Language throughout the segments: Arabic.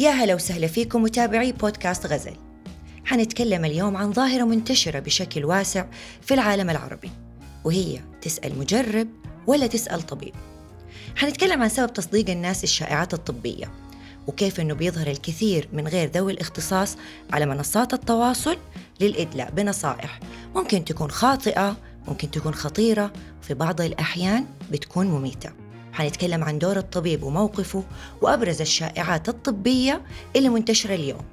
يا هلا وسهلا فيكم متابعي بودكاست غزل. حنتكلم اليوم عن ظاهرة منتشرة بشكل واسع في العالم العربي وهي تسأل مجرب ولا تسأل طبيب. حنتكلم عن سبب تصديق الناس الشائعات الطبية وكيف أنه بيظهر الكثير من غير ذوي الاختصاص على منصات التواصل للإدلاء بنصائح. ممكن تكون خاطئة ممكن تكون خطيرة وفي بعض الأحيان بتكون مميتة. حنتكلم عن دور الطبيب وموقفه وأبرز الشائعات الطبية اللي منتشرة اليوم.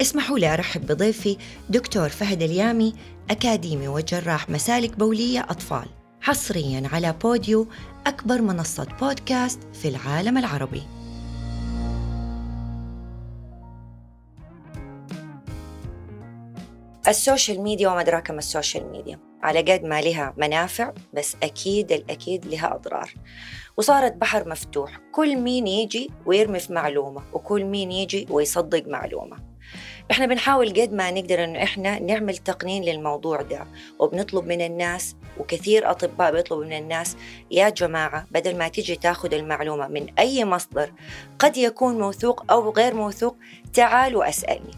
اسمحوا لي أرحب بضيفي دكتور فهد اليامي أكاديمي وجراح مسالك بولية أطفال حصريا على بوديو أكبر منصة بودكاست في العالم العربي. السوشيال ميديا وما أدراك ما السوشيال ميديا على قد ما لها منافع بس أكيد الأكيد لها أضرار. وصارت بحر مفتوح. كل مين يجي ويرمي في معلومة وكل مين يجي ويصدق معلومة. إحنا بنحاول قد ما نقدر إنه إحنا نعمل تقنين للموضوع ده وبنطلب من الناس وكثير أطباء بيطلبوا من الناس يا جماعة بدل ما تيجي تاخذ المعلومة من أي مصدر قد يكون موثوق أو غير موثوق تعال واسالني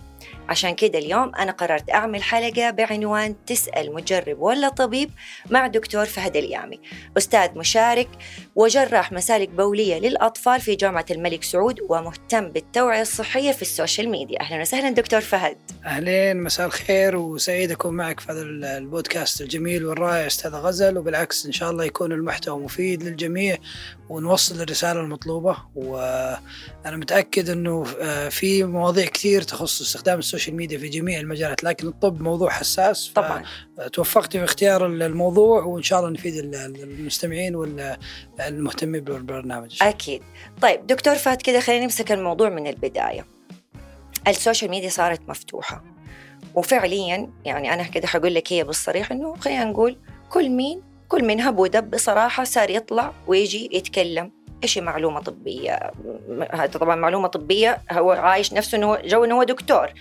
عشان كده اليوم أنا قررت أعمل حلقة بعنوان تسأل مجرب ولا طبيب مع دكتور فهد اليامي. أستاذ مشارك وجراح مسالك بولية للأطفال في جامعة الملك سعود ومهتم بالتوعية الصحية في السوشيال ميديا. أهلا وسهلا دكتور فهد. أهلين مساء الخير وسعيد أكون معك في هذا البودكاست الجميل والرائع أستاذ غزل. وبالعكس إن شاء الله يكون المحتوى مفيد للجميع. ونوصل الرسالة المطلوبة وأنا متأكد أنه آه، في مواضيع كثير تخص استخدام السوشيال ميديا في جميع المجالات لكن الطب موضوع حساس طبعا. توفقت في اختيار الموضوع وإن شاء الله نفيد المستمعين والمهتمين بالبرنامج. أكيد. طيب دكتور فهد كده خلينا نمسك الموضوع من البداية. السوشيال ميديا صارت مفتوحة وفعليا يعني أنا كده حقول لك هي بالصريح إنه خلينا نقول كل مين كل من هب ودب بصراحة صار يطلع ويجي يتكلم. إيش معلومة طبية؟ هذا طبعا معلومة طبية. هو عايش نفسه إنه جو إنه هو دكتور.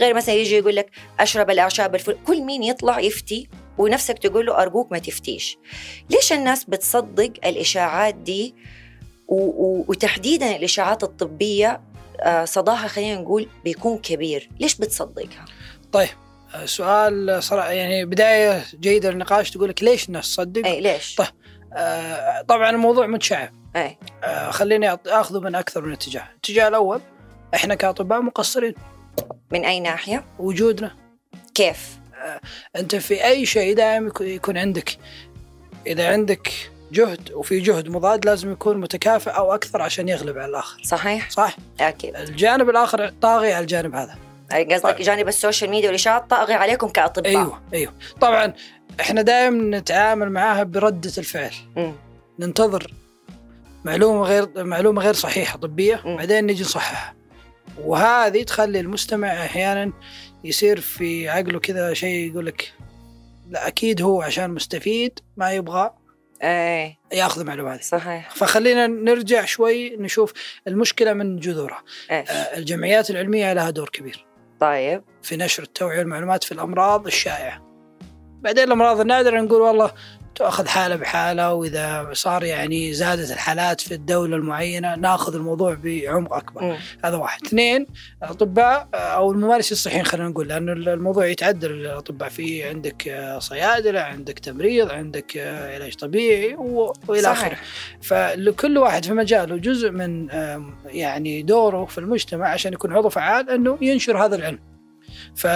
غير مثلا يجي يقول لك أشرب الأعشاب الفل. كل مين يطلع يفتي ونفسك تقول له أرجوك ما تفتيش. ليش الناس بتصدق الإشاعات دي؟ وتحديدا الإشاعات الطبية آه، صداها خلينا نقول بيكون كبير. ليش بتصدقها؟ طيب سؤال صراحة يعني بداية جيدة للنقاش تقول لك ليش الناس تصدق؟ إي ليش؟ طيب آه طبعا الموضوع متشعب إي آه خليني آخذه من أكثر من اتجاه، الاتجاه الأول إحنا كأطباء مقصرين من أي ناحية؟ وجودنا كيف؟ آه أنت في أي شيء دائما يكون عندك إذا عندك جهد وفي جهد مضاد لازم يكون متكافئ أو أكثر عشان يغلب على الآخر صحيح؟ صح؟ أكيد الجانب الآخر طاغي على الجانب هذا قصدك طيب. جانب السوشيال ميديا والإشاعات طاغي عليكم كأطباء. أيوه أيوه. طبعا إحنا دائما نتعامل معاها بردة الفعل. م. ننتظر معلومة غير معلومة غير صحيحة طبية م. بعدين نجي نصححها. وهذه تخلي المستمع أحيانا يصير في عقله كذا شيء يقول لك لا أكيد هو عشان مستفيد ما يبغى إيه. ياخذ المعلومات صحيح. فخلينا نرجع شوي نشوف المشكلة من جذورها. إيش؟ آه، الجمعيات العلمية لها دور كبير. طيب. في نشر التوعية والمعلومات في الأمراض الشائعة. بعدين الأمراض النادرة نقول والله تأخذ حالة بحالة وإذا صار يعني زادت الحالات في الدولة المعينة ناخذ الموضوع بعمق أكبر. م. هذا واحد. اثنين الأطباء أو الممارسين الصحيين خلينا نقول لأنه الموضوع يتعدل الأطباء. في عندك صيادلة عندك تمريض عندك علاج طبيعي وإلى. آخره. فلكل واحد في مجاله جزء من يعني دوره في المجتمع عشان يكون عضو فعال أنه ينشر هذا العلم. ف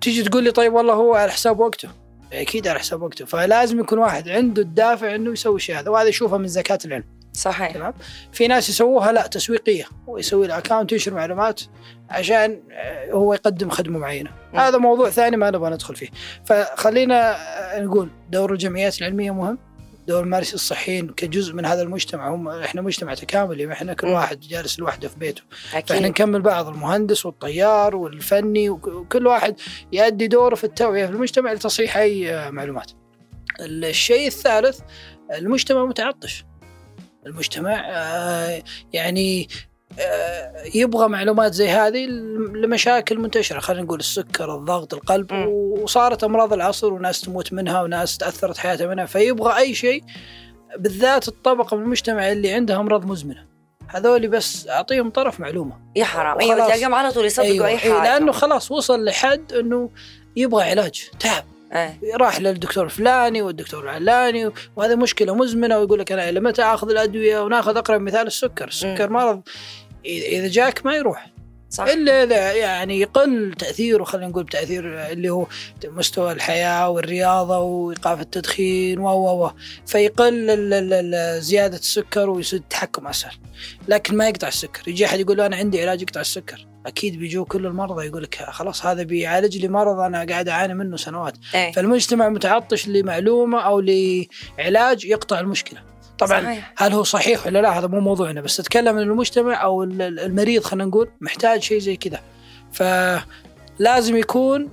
تيجي تقول لي طيب والله هو على حساب وقته. أكيد على حساب وقته. فلازم يكون واحد عنده الدافع إنه يسوي الشيء هذا وهذا يشوفه من زكاة العلم. صحيح. تمام؟ في ناس يسووها لا تسويقية ويسوي له اكونت ينشر معلومات عشان آه، هو يقدم خدمة معينة. هذا موضوع ثاني ما نبغى ندخل فيه. فخلينا آه، نقول دور الجمعيات العلمية مهم. دور الممارسين الصحيين كجزء من هذا المجتمع هم إحنا مجتمع تكاملي إحنا كل. واحد جالس لوحده في بيته فإحنا أكيد نكمل بعض المهندس والطيار والفني وك- وكل واحد يؤدي دوره في التوعية في المجتمع لتصحيح أي معلومات. الشيء الثالث المجتمع متعطش. المجتمع آه، يعني يبغى معلومات زي هذه لمشاكل منتشرة. خلينا نقول السكر، الضغط، القلب م. وصارت أمراض العصر وناس تموت منها وناس تأثرت حياتها منها. فيبغى أي شيء بالذات الطبقة من المجتمع اللي عندها أمراض مزمنة. هذول بس أعطيهم طرف معلومة. يا حرام. أيوه. تلاقيهم على طول يصدقوا أيوة. أي إيه، حاجة. لأنه خلاص وصل لحد إنه يبغى علاج. تعب. إيه. راح للدكتور الفلاني والدكتور العلاني وهذه مشكلة مزمنة ويقول لك أنا إلى متى آخذ الأدوية؟ وناخذ أقرب مثال السكر، السكر مرض اذا جاك ما يروح. صح. إلا إذا يعني يقل تأثيره خلينا نقول تاثير اللي هو مستوى الحياة والرياضة وإيقاف التدخين و و و فيقل زيادة السكر ويصير التحكم أسهل. لكن ما يقطع السكر. يجي أحد يقول له أنا عندي علاج يقطع السكر. أكيد بيجوا كل المرضى يقول لك خلاص هذا بيعالج لي مرض أنا قاعد أعاني منه سنوات. إيه. فالمجتمع متعطش لمعلومة أو لعلاج يقطع المشكلة. طبعا صحيح. هل هو صحيح ولا لا؟ هذا مو موضوعنا بس اتكلم ان المجتمع أو ال- ال- المريض خلينا نقول محتاج شيء زي كذا. فلازم يكون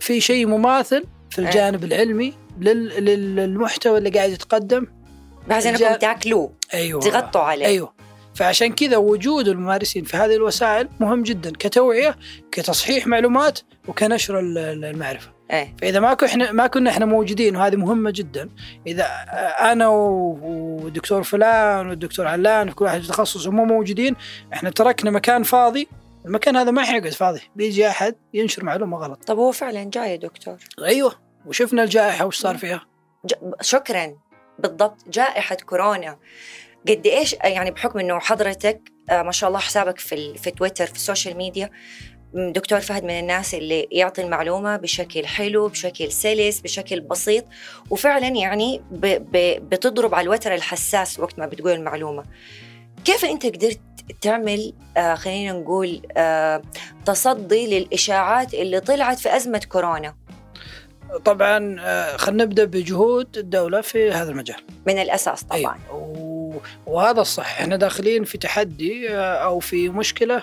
في شيء مماثل في إيه. الجانب العلمي لل- لل- للمحتوى اللي قاعد يتقدم. بحيث إنكم تاكلوه أيوه. تغطوا عليه. أيوه. فعشان كذا وجود الممارسين في هذه الوسائل مهم جدا كتوعية كتصحيح معلومات وكنشر ال- ال- المعرفة. إيه. فإذا ما كنا ما كنا إحنا موجودين وهذه مهمة جدا. إذا أنا والدكتور فلان والدكتور علان كل واحد في تخصص مو موجودين إحنا تركنا مكان فاضي. المكان هذا ما حيقعد فاضي. بيجي أحد ينشر معلومة غلط. طب هو فعلا جاي يا دكتور؟ أيوه. وشفنا الجائحة وش صار فيها. ج... شكرا. بالضبط. جائحة كورونا. قد إيش يعني بحكم إنه حضرتك آه، ما شاء الله حسابك في ال... في تويتر في السوشيال ميديا دكتور فهد من الناس اللي يعطي المعلومة بشكل حلو بشكل سلس بشكل بسيط وفعلا يعني ب... ب... بتضرب على الوتر الحساس وقت ما بتقول المعلومة. كيف أنت قدرت تعمل آه خلينا نقول آه تصدي للإشاعات اللي طلعت في أزمة كورونا؟ طبعا آه، خلينا نبدأ بجهود الدولة في هذا المجال. من الأساس طبعا. أيوة. و... وهذا الصح. إحنا داخلين في تحدي آه، أو في مشكلة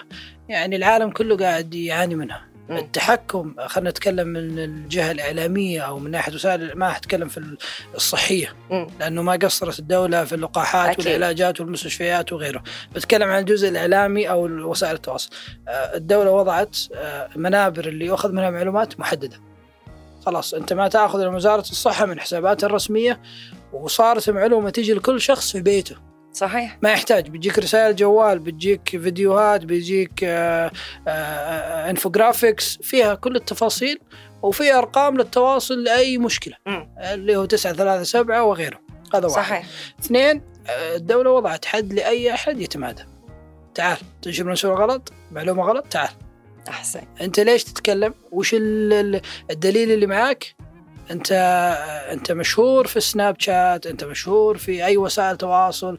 يعني العالم كله قاعد يعاني منها. التحكم خلينا نتكلم من الجهة الإعلامية أو من ناحية وسائل ما حتكلم في الصحية مم. لأنه ما قصرت الدولة في اللقاحات أكيد. والعلاجات والمستشفيات وغيره بتكلم عن الجزء الإعلامي أو وسائل التواصل آه، الدولة وضعت آه، منابر اللي يؤخذ منها معلومات محددة خلاص أنت ما تأخذ من وزارة الصحة من حساباتها الرسمية وصارت المعلومه تيجي لكل شخص في بيته صحيح. ما يحتاج. بيجيك رسائل جوال بيجيك فيديوهات بيجيك آه، آه، آه، انفوجرافيكس فيها كل التفاصيل وفي أرقام للتواصل لأي مشكلة. مم. اللي هو 937 وغيره هذا واحد. صحيح. اثنين آه، الدولة وضعت حد لأي أحد يتمادى. تعال تنشر منشور غلط معلومة غلط تعال. أحسن. أنت ليش تتكلم؟ وش ال- ال- الدليل اللي معاك؟ أنت أنت مشهور في سناب شات أنت مشهور في أي وسائل تواصل.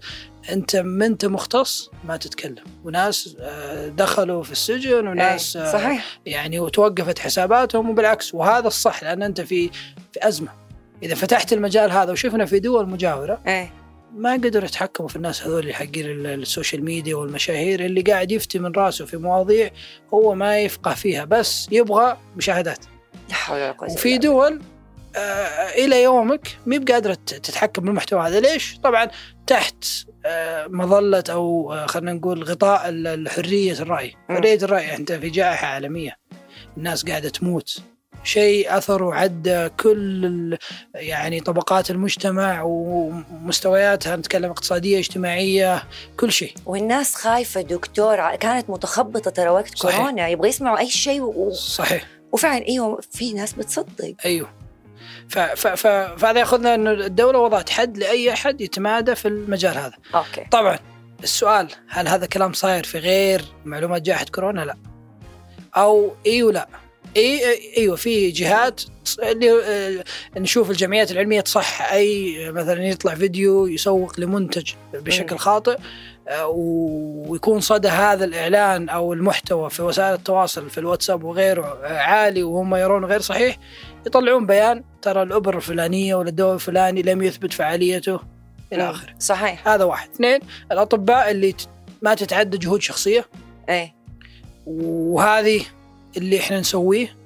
أنت ما أنت مختص ما تتكلم. وناس آه، دخلوا في السجن وناس إيه، آه، صحيح. يعني وتوقفت حساباتهم وبالعكس. وهذا الصح لأن أنت في في أزمة. إذا فتحت المجال هذا وشفنا في دول مجاورة إيه. ما قدروا يتحكموا في الناس هذول اللي حقين ال- السوشيال ميديا والمشاهير. اللي قاعد يفتي من راسه في مواضيع هو ما يفقه فيها بس يبغى مشاهدات. لا حول ولا قوة وفي دول إلى يومك ما هي بقادرة تتحكم بالمحتوى هذا. ليش؟ طبعا تحت آه مظلة أو آه خلينا نقول غطاء حرية الرأي،. حرية الرأي انت في جائحة عالمية. الناس قاعدة تموت. شيء اثره عدى كل يعني طبقات المجتمع ومستوياتها نتكلم اقتصادية اجتماعية كل شيء. والناس خايفة دكتور كانت متخبطة ترى وقت صحيح. كورونا يبغى يسمعوا أي شيء و... صحيح. وفعلا إيوه في ناس بتصدق. أيوه. فهذا ياخذنا إنه الدولة وضعت حد لأي أحد يتمادى في المجال هذا أوكي طبعا السؤال هل هذا كلام صاير في غير معلومات جائحة كورونا؟ لا. أو إي ولا. إي أيوه في جهات اللي آه، نشوف الجمعيات العلمية تصح أي مثلا يطلع فيديو يسوق لمنتج بشكل. خاطئ آه، ويكون صدى هذا الإعلان أو المحتوى في وسائل التواصل في الواتساب وغيره آه، عالي وهم يرون غير صحيح يطلعون بيان ترى الأبر الفلانية ولا الدواء الفلاني لم يثبت فعاليته إلى مم. آخره. صحيح. هذا واحد. اثنين الأطباء اللي ما تتعدى جهود شخصية. إيه. وهذه اللي إحنا نسويه.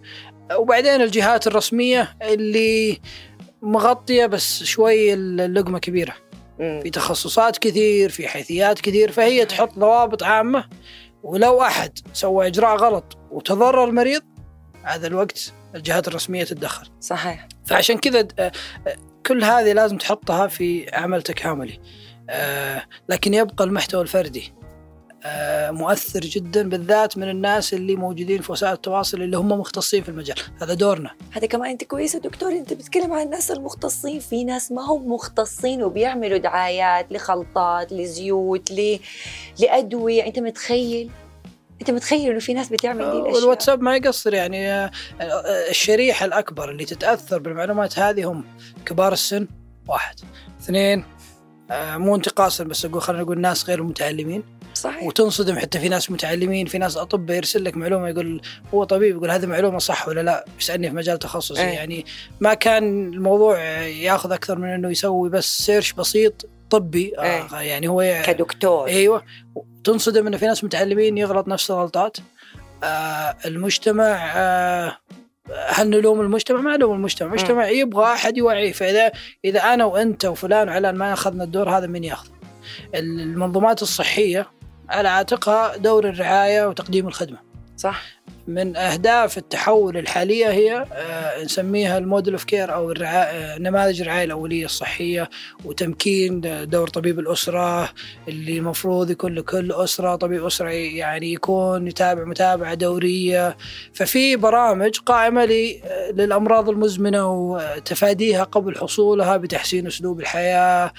وبعدين الجهات الرسمية اللي مغطية بس شوي اللقمة كبيرة. مم. في تخصصات كثير في حيثيات كثير فهي تحط ضوابط عامة. ولو أحد سوى إجراء غلط وتضرر المريض هذا الوقت الجهات الرسمية تتدخل صحيح. فعشان كذا آه، آه، كل هذه لازم تحطها في عمل تكاملي آه، لكن يبقى المحتوى الفردي. مؤثر جدا بالذات من الناس اللي موجودين في وسائل التواصل اللي هم مختصين في المجال. هذا دورنا. هذا كمان أنت كويسة دكتور. أنت بتتكلم عن الناس المختصين. في ناس ما هم مختصين وبيعملوا دعايات لخلطات لزيوت ل... لأدوية. أنت متخيل؟ أنت متخيل إنه في ناس بتعمل دي الأشياء؟ والواتساب ما يقصر يعني آه، الشريحة الأكبر اللي تتأثر بالمعلومات هذه هم كبار السن واحد. اثنين آه، مو انتقاصا بس أقول خلينا نقول ناس غير متعلمين صحيح. وتنصدم حتى في ناس متعلمين في ناس اطباء يرسل لك معلومة يقول هو طبيب يقول هذه معلومة صح ولا لا؟ يسألني في مجال تخصصي. أي. يعني ما كان الموضوع ياخذ أكثر من إنه يسوي بس سيرش بسيط طبي آه يعني هو كدكتور. أيوه. تنصدم انه في ناس متعلمين يغلط نفس الغلطات. آه المجتمع آه هل نلوم المجتمع؟ ما نلوم المجتمع، المجتمع يبغى أحد يوعيه، فإذا إذا أنا وأنت وفلان وعلان ما أخذنا الدور هذا من ياخذه؟ المنظومات الصحية على عاتقها دور الرعاية وتقديم الخدمة. صح. من أهداف التحول الحالية هي آه، نسميها الموديل أوف كير أو الرعاية آه، نماذج الرعاية الأولية الصحية وتمكين دور طبيب الأسرة اللي المفروض يكون لكل أسرة طبيب أسرة يعني يكون يتابع متابعة دورية. ففي برامج قائمة ل- للأمراض المزمنة وتفاديها قبل حصولها بتحسين أسلوب الحياة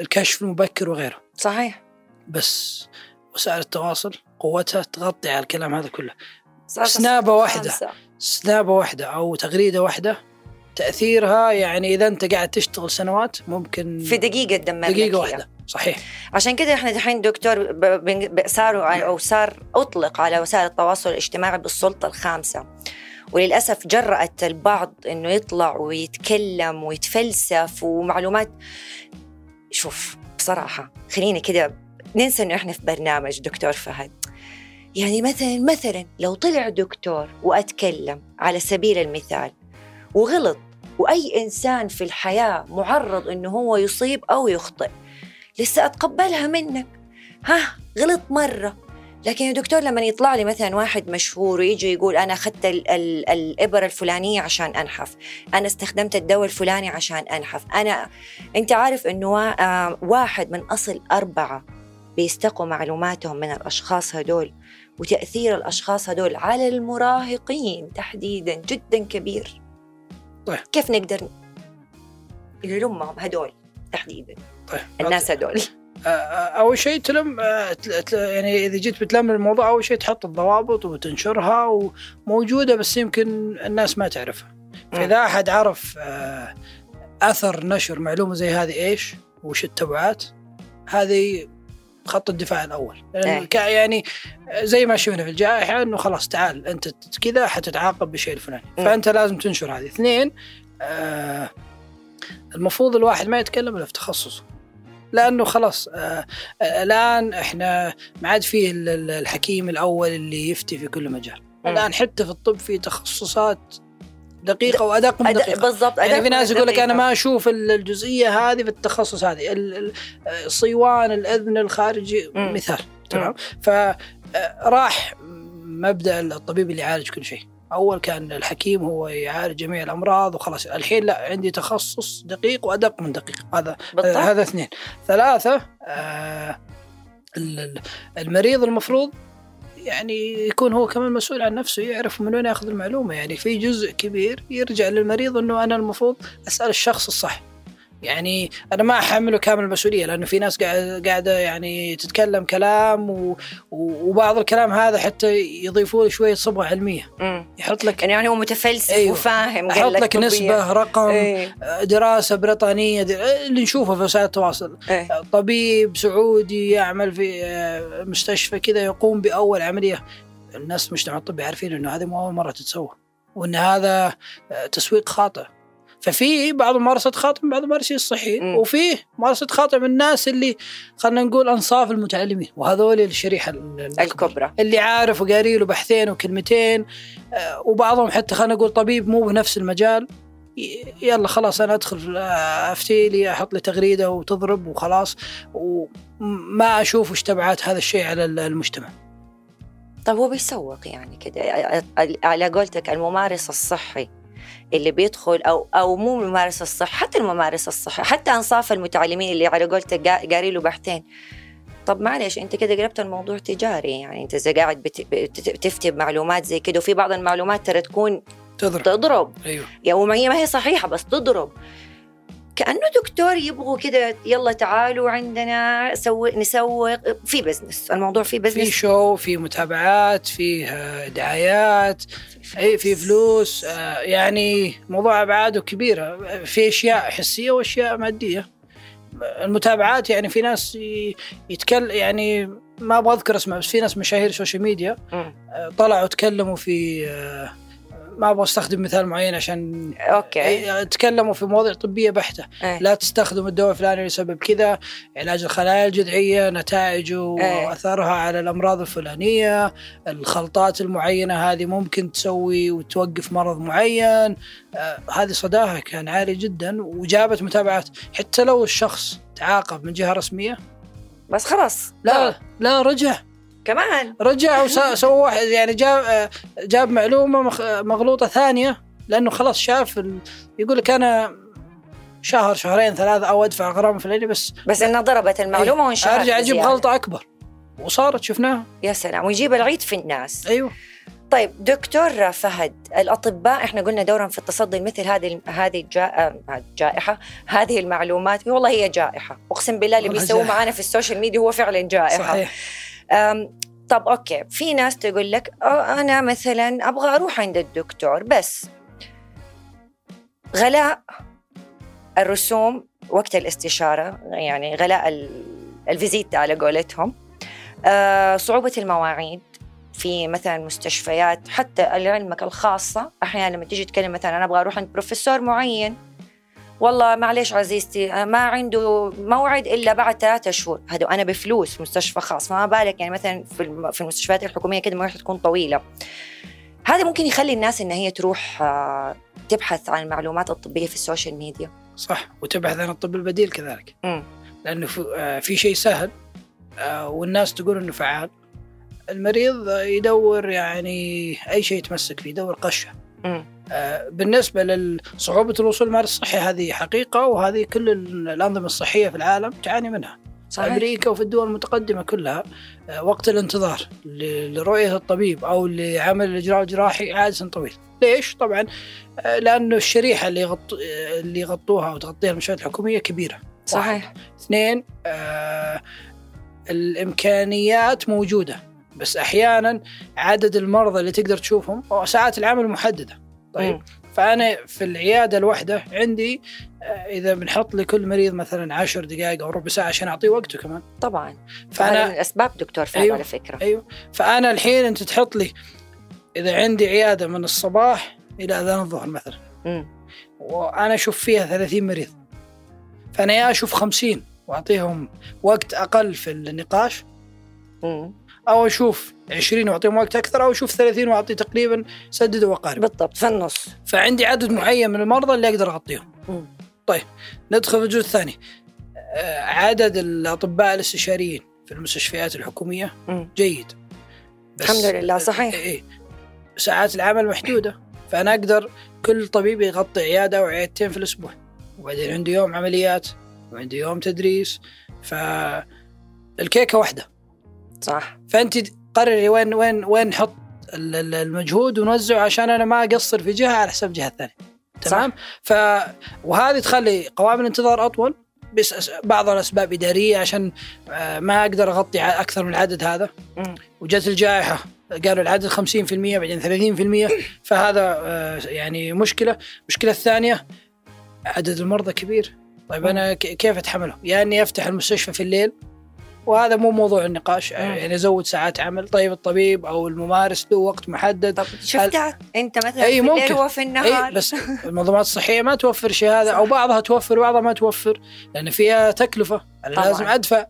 بالكشف المبكر وغيره. صحيح. بس وسائل التواصل؟ قوتها تغطي على الكلام هذا كله. واحدة. خمسة. سنابة واحدة أو تغريدة واحدة. تأثيرها يعني إذا أنت قاعد تشتغل سنوات ممكن في دقيقة تدمر هي. واحدة. صحيح. عشان كده إحنا دحين دكتور صاروا على- أو صار أطلق على وسائل التواصل الاجتماعي بالسلطة الخامسة. وللأسف جرأت البعض إنه يطلع ويتكلم ويتفلسف ومعلومات. شوف بصراحة خليني كده ننسى إنه إحنا في برنامج دكتور فهد. يعني مثلا مثلا لو طلع دكتور وأتكلم على سبيل المثال وغلط وأي إنسان في الحياة معرض إنه هو يصيب أو يخطئ لسه أتقبلها منك. ها غلط مرة. لكن يا دكتور لما يطلع لي مثلا واحد مشهور ويجي يقول أنا أخذت ال- ال- الإبرة الفلانية عشان أنحف أنا استخدمت الدواء الفلاني عشان أنحف. أنا أنت عارف إنه آه، واحد من أصل أربعة بيستقوا معلوماتهم من الأشخاص هدول وتأثير الأشخاص هدول على المراهقين تحديدا جدا كبير. طيب. كيف نقدر نلمهم هدول تحديدا؟ طيب الناس هدول أول شيء تلم تل- تل- يعني إذا جيت بتلم الموضوع أول شيء تحط الضوابط وتنشرها وموجودة بس يمكن الناس ما تعرفها. فإذا أحد عرف أثر نشر معلومة زي هذه إيش؟ وش التبعات؟ هذه خط الدفاع الأول لأن إيه. كا- يعني زي ما شفنا في الجائحة إنه خلاص تعال أنت كذا حتتعاقب بالشيء الفلاني مم. فأنت لازم تنشر هذه اثنين آه المفروض الواحد ما يتكلم إلا في تخصصه لأنه خلاص آه آه، الآن إحنا ما عاد فيه ال- ال- الحكيم الأول اللي يفتي في كل مجال مم. الآن حتى في الطب في تخصصات دقيقة وادق من دقيقة. بالضبط يعني في ناس يقول لك أنا. ما أشوف ال- الجزئية هذه في التخصص هذه. ال- ال- الصيوان الأذن الخارجي مم. مثال تمام؟ فراح مبدأ الطبيب اللي يعالج كل شيء. أول كان الحكيم هو يعالج جميع الأمراض وخلاص. الحين لا عندي تخصص دقيق وأدق من دقيق. هذا بالضبط. آه، هذا اثنين. ثلاثة آه ال- ال- المريض المفروض يعني يكون هو كمان مسؤول عن نفسه يعرف من وين ياخذ المعلومة. يعني في جزء كبير يرجع للمريض إنه أنا المفروض أسأل الشخص الصح. يعني أنا ما أحمله كامل المسؤولية لأنه في ناس قاعدة يعني تتكلم كلام و... وبعض الكلام هذا حتى يضيفوا له شوية صبغة علمية مم. يحط لك يعني هو متفلسف أيوه. وفاهم قال لك طبيعي. نسبة رقم إيه. دراسة بريطانية اللي نشوفه في وسائل التواصل إيه. طبيب سعودي يعمل في آه، مستشفى كذا يقوم بأول عملية الناس المجتمع الطبي عارفين إنه هذه مو أول مرة تتسوى وإن هذا آه، تسويق خاطئ ففي بعض خاطئه من بعض الممارسين الصحيين. وفي ممارسة خاطئه من الناس اللي خلينا نقول أنصاف المتعلمين وهذول الشريحة ال- الأكبر. الكبرى اللي عارف وقاري له بحثين وكلمتين آه، وبعضهم حتى خلينا نقول طبيب مو بنفس المجال يلا خلاص أنا أدخل آه، أفتي لي أحط لي تغريدة وتضرب وخلاص وما أشوف وش تبعات هذا الشيء على ال- المجتمع. طيب هو بيسوق يعني كده على قولتك الممارس الصحي اللي بيدخل أو أو مو الممارس الصحي حتى الممارس الصحي حتى أنصاف المتعلمين اللي على قولتك قا- قاري له بحثين. طب معلش أنت كده قلبت الموضوع تجاري يعني أنت إذا قاعد بت- بت- بتفتي بمعلومات زي كده وفي بعض المعلومات ترى تكون تضرب. تضرب. أيوه. يعني هي ما هي صحيحة بس تضرب. كأنه دكتور يبغوا كده يلا تعالوا عندنا سوي نسوق في business الموضوع في في business show في متابعات فيه آه، دعايات اي في فلوس آه، يعني موضوع ابعاده كبيره في أشياء حسية وأشياء مادية. المتابعات يعني في ناس يتكلم يعني ما أبغى أذكر اسماء بس في ناس مشاهير سوشيال ميديا. آه، طلعوا تكلموا في ما أبغى أستخدم مثال معين عشان okay. إيه، تكلموا في مواضيع طبية بحتة. إيه. لا تستخدم الدواء الفلاني لسبب كذا علاج الخلايا الجذعية نتائجه إيه. وأثرها على الأمراض الفلانية الخلطات المعينة هذه ممكن تسوي وتوقف مرض معين. آه هذه صداها كان عالي جدا وجابت متابعات. حتى لو الشخص تعاقب من جهة رسمية بس خلاص. لا لا رجع. كمان. رجع وسوى واحد يعني جاب آه، جاب معلومة مغلوطة ثانية لأنه خلاص شاف. يقول لك أنا شهر شهرين ثلاثة أو أدفع غرامة فلانيه بس بس إنها ضربت المعلومة وانشهرت أرجع أجيب بزيادة. غلطة أكبر. وصارت شفناها. يا سلام. ويجيب العيد في الناس. أيوه. طيب دكتور فهد الأطباء إحنا قلنا دورهم في التصدي لمثل هذه هذه الجا- الجائحه هذه المعلومات والله هي جائحة. أقسم بالله اللي بيسووه. معانا في السوشيال ميديا هو فعلا جائحة. صحيح. طب okay في ناس تقول لك أنا مثلا أبغى أروح عند الدكتور بس غلاء الرسوم وقت الاستشارة يعني غلاء ال- الفيزيتا على قولتهم صعوبة المواعيد في مثلا مستشفيات حتى لعلمك الخاصة أحيانا لما تيجي تتكلم مثلا أنا أبغى أروح عند بروفيسور معين. والله معلش عزيزتي ما عنده موعد إلا بعد ثلاثة شهور. هذا أنا بفلوس مستشفى خاص فما بالك؟ يعني مثلا في الم- في المستشفيات الحكومية كده المواعيد تكون طويلة. هذا ممكن يخلي الناس إن هي تروح آه، تبحث عن المعلومات الطبية في السوشيال ميديا. صح وتبحث عن الطب البديل كذلك. مم. لأنه في, آه، في شيء سهل آه، والناس تقول إنه فعال. المريض يدور يعني أي شيء يتمسك فيه يدور قشة. مم. آه، بالنسبة لصعوبة الوصول للمال الصحي هذه حقيقة وهذه كل ال- الأنظمة الصحية في العالم تعاني منها. صحيح. أمريكا وفي الدول المتقدمة كلها آه، وقت الانتظار لرؤية الطبيب أو لعمل الإجراء الجراحي عادة طويل. ليش؟ طبعا آه، لأنه الشريحة اللي يغط... اللي يغطوها وتغطيها المستشفيات الحكومية كبيرة. صحيح. اثنين آه الإمكانيات موجودة بس أحيانا عدد المرضى اللي تقدر تشوفهم ساعات العمل محددة. طيب مم. فأنا في العيادة الواحده عندي آه، إذا بنحط لكل مريض مثلا عشر دقائق أو ربع ساعة عشان أعطيه وقته كمان طبعا فأنا من الأسباب دكتور فهد أيوه. على فكرة أيوه فأنا الحين أنت تحط لي إذا عندي عيادة من الصباح إلى أذان الظهر مثلا مم. وأنا أشوف فيها 30 مريض فأنا يا أشوف 50 وأعطيهم وقت أقل في النقاش مم. أو أشوف 20 وأعطيهم وقت أكثر أو أشوف 30 وأعطي تقريبا سدد وقارب. بالضبط في النص. فعندي عدد معين من المرضى اللي أقدر أغطيهم. مم. ندخل في الجزء الثاني. آه، عدد الأطباء الاستشاريين في المستشفيات الحكومية مم. جيد. بس الحمد لله صحيح. إيه ساعات العمل محدودة فأنا أقدر كل طبيب يغطي عيادة أو عيادتين في الأسبوع. وبعدين عندي يوم عمليات وعندي يوم تدريس فالكيكه واحدة. صح. فأنت قرري وين وين وين نحط ال- ال- المجهود ونوزعه عشان أنا ما أقصر في جهة على حساب جهة ثانية. تمام. ف وهذه تخلي قوائم الانتظار أطول بس بعض الأسباب إدارية عشان آه، ما أقدر أغطي أكثر من العدد هذا. وجت الجائحة قالوا العدد 50% بعدين 30% فهذا آه، يعني مشكلة. المشكلة الثانية عدد المرضى كبير. طيب أنا كيف اتحمله؟ يا إني أفتح المستشفى في الليل وهذا مو موضوع النقاش. مم. يعني ازود ساعات عمل. طيب الطبيب أو الممارس له وقت محدد. طب شفتها أنت مثلا أي ممكن. الليل وفي النهار. إي بس المنظمات الصحية ما توفر شيء. هذا أو بعضها توفر وبعضها ما توفر. لأن فيها تكلفة. أنا طبعاً. لازم أدفع.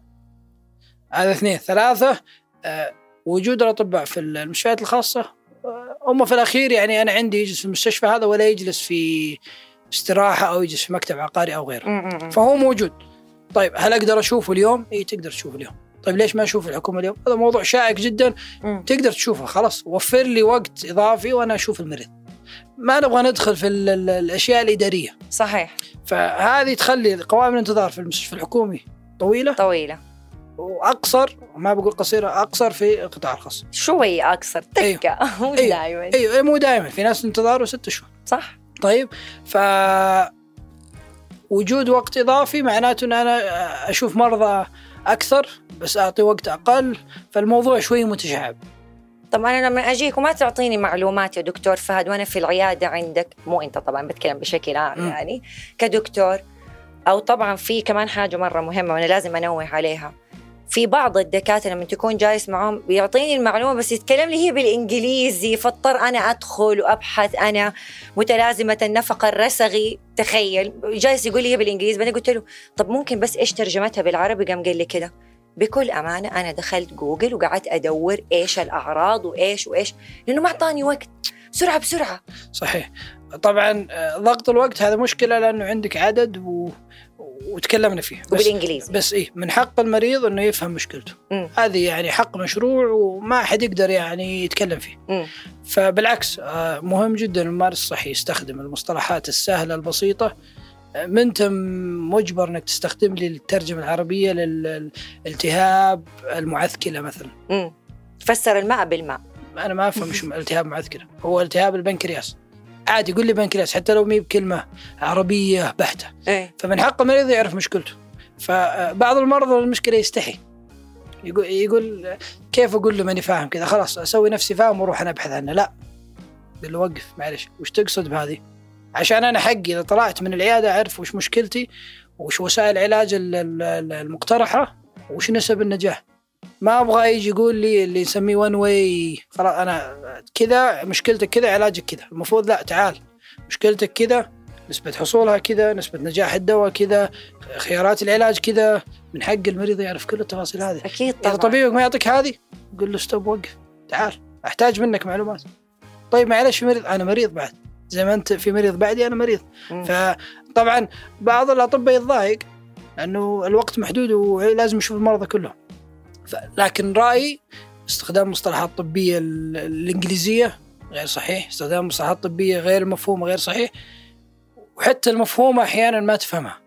هذا اثنين. ثلاثة آه، وجود الأطباء في المستشفيات الخاصة. آه، هم في الأخير يعني أنا عندي يجلس في المستشفى هذا ولا يجلس في استراحة أو يجلس في مكتب عقاري أو غيره. فهو موجود. طيب هل أقدر أشوفه اليوم؟ اي تقدر تشوفه اليوم. طيب ليش ما أشوف الحكومة اليوم؟ هذا موضوع شائك جدا. مم. تقدر تشوفه خلاص. وفر لي وقت إضافي وأنا أشوف المريض. ما نبغى ندخل في ال- ال- الأشياء الإدارية. صحيح. فهذه تخلي قوائم الانتظار في المستشفى الحكومي طويلة. طويلة. وأقصر ما بقول قصيرة أقصر في القطاع الخاص. شوي أقصر. تكه مو أيوة. دائما أيوه. مو دائما في ناس انتظاره ست شهور. صح. طيب ف وجود وقت إضافي معناته إن أنا أشوف مرضى أكثر بس أعطي وقت أقل فالموضوع شوي متشعب طب أنا لما أجيك وما تعطيني معلومات يا دكتور فهد وأنا في العيادة عندك مو أنت طبعا بتكلم بشكل عام. يعني كدكتور أو طبعا في كمان حاجة مرة مهمة وأنا لازم أنوه عليها في بعض الدكاترة لما تكون جالس معهم بيعطيني المعلومة بس يتكلم لي هي بالإنجليزي فاضطر أنا أدخل وأبحث أنا متلازمة النفق الرسغي. تخيل جالس يقول لي هي بالإنجليزي بعدين قلت له طب ممكن بس إيش ترجمتها بالعربي؟ قام قال لي كده بكل أمانة أنا دخلت جوجل وقعدت أدور إيش الأعراض وإيش وإيش لأنه ما أعطاني وقت. بسرعة بسرعة. صحيح. طبعا آه، ضغط الوقت هذا مشكلة لأنه عندك عدد و... وتكلمنا فيه بس وبالإنجليزي. بس إيه من حق المريض إنه يفهم مشكلته. هذه يعني حق مشروع وما حد يقدر يعني يتكلم فيه. مم. فبالعكس آه، مهم جدا الممارس الصحي يستخدم المصطلحات السهلة البسيطة. آه، ما انت م- مجبر إنك تستخدم لي الترجمة العربية للالتهاب المعثكلة مثلا. مم. فسر الماء بالماء. أنا ما أفهم شو التهاب معثكله هو التهاب البنكرياس. عادي يقول لي بنكرياس حتى لو مي بكلمة عربية بحتة. إيه. فمن حق المريض يعرف مشكلته. فبعض المرضى المشكلة يستحي. يقول يقول كيف أقول له ماني فاهم كذا؟ خلاص أسوي نفسي فاهم وأروح أنا أبحث عنه. لا. قل له وقف معلش وش تقصد بهذه؟ عشان أنا حقي إذا طلعت من العيادة أعرف وش مشكلتي وش وسائل العلاج ال- ال- ال- المقترحة وش نسب النجاح. ما أبغى يجي يقول لي اللي نسميه one way خلاص أنا كذا مشكلتك كذا علاجك كذا. المفروض لا تعال. مشكلتك كذا نسبة حصولها كذا نسبة نجاح الدواء كذا خيارات العلاج كذا. من حق المريض يعرف كل التفاصيل هذه. أكيد إذا طبعا. طبيبك ما يعطيك هذه؟ قل له stop وقف. تعال. أحتاج منك معلومات. طيب معلش في مريض أنا مريض بعد. زي ما أنت في مريض بعدي أنا مريض. مم. فطبعا بعض الأطباء يتضايق لأنه الوقت محدود ولازم يشوف المرضى كلهم. لكن رأيي استخدام المصطلحات الطبية ال- الإنجليزية غير صحيح استخدام مصطلحات طبيه غير مفهومة غير صحيح وحتى المفهومة أحيانا ما تفهمها.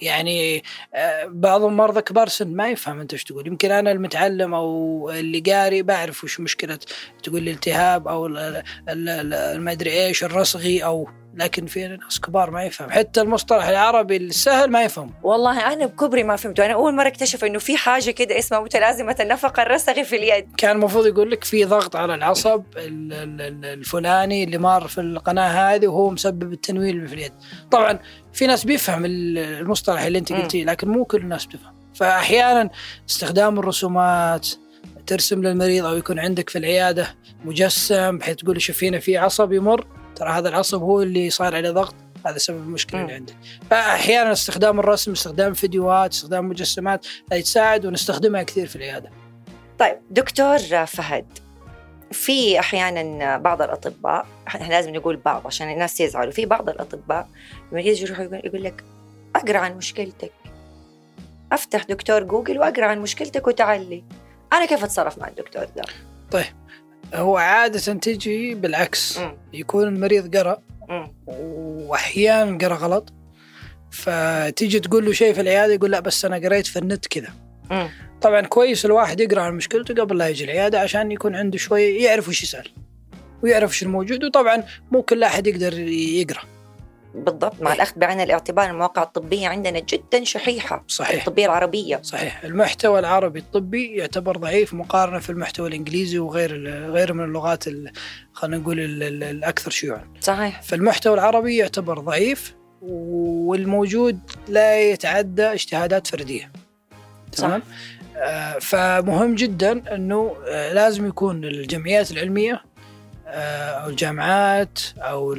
يعني آه، بعض المرضى كبار سن ما يفهم أنت إيش تقول. يمكن أنا المتعلم أو اللي قاري بعرف وش مشكلة تقول لي التهاب أو ال- المدري إيش الرسغي أو لكن في ناس كبار ما يفهم. حتى المصطلح العربي السهل ما يفهم. والله أنا بكبري ما فهمته أنا أول مرة اكتشف إنه في حاجة كده اسمها متلازمة النفق الرسغي في اليد. كان المفروض يقول لك في ضغط على العصب ال- ال- ال- الفلاني اللي مار في القناة هذه وهو مسبب التنويل في اليد. طبعا في ناس بيفهم ال- المصطلح اللي أنت. قلتيه لكن مو كل الناس بتفهم. فاحيانا استخدام الرسومات ترسم للمريض أو يكون عندك في العيادة مجسم بحيث تقول شوف هنا في عصب يمر. ترى هذا العصب هو اللي صار عليه ضغط هذا سبب المشكلة مم. اللي عندك فأحيانا استخدام الرسم استخدام فيديوهات استخدام مجسمات هذه تساعد ونستخدمها كثير في العيادة. طيب دكتور فهد في أحيانا بعض الأطباء إحنا لازم نقول بعض عشان الناس يزعلوا في بعض الأطباء لما يجي يروح يقول, لك أقرأ عن مشكلتك. أفتح دكتور جوجل وأقرأ عن مشكلتك وتعلي. أنا كيف أتصرف مع الدكتور ده؟ هو عادة تجي بالعكس. يكون المريض قرأ. وأحيانا قرأ غلط فتيجي تقول له شيء في العيادة يقول لا بس أنا قريت في النت كذا. طبعا كويس الواحد يقرأ عن مشكلته قبل لا يجي العيادة عشان يكون عنده شوية يعرف وش يسأل ويعرف وش الموجود وطبعا مو كل أحد يقدر يقرأ بالضبط مع. الأخذ بعين الاعتبار المواقع الطبية عندنا جدا شحيحة صحيح. الطبية العربية. صحيح. المحتوى العربي الطبي يعتبر ضعيف مقارنة في المحتوى الإنجليزي وغير غير من اللغات ال- خلينا نقول ال- ال- الأكثر شيوعا. صحيح. فالمحتوى العربي يعتبر ضعيف والموجود لا يتعدى اجتهادات فردية. تمام؟ آه فمهم جدا إنه آه لازم يكون الجمعيات العلمية آه أو الجامعات أو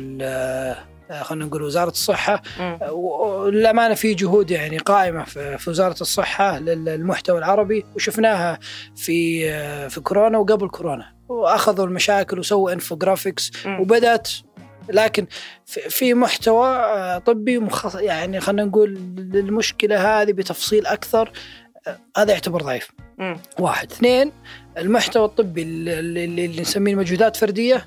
خلينا نقول وزارة الصحة. آه، والامانه في جهود يعني قائمة في وزارة الصحة للمحتوى العربي وشفناها في آه، في كورونا وقبل كورونا وأخذوا المشاكل وسووا انفوجرافيكس. وبدأت لكن في- محتوى آه، طبي مخص يعني خلينا نقول للمشكلة هذه بتفصيل أكثر آه، هذا يعتبر ضعيف. واحد اثنين المحتوى الطبي اللي, اللي, نسميه مجهودات فردية آه،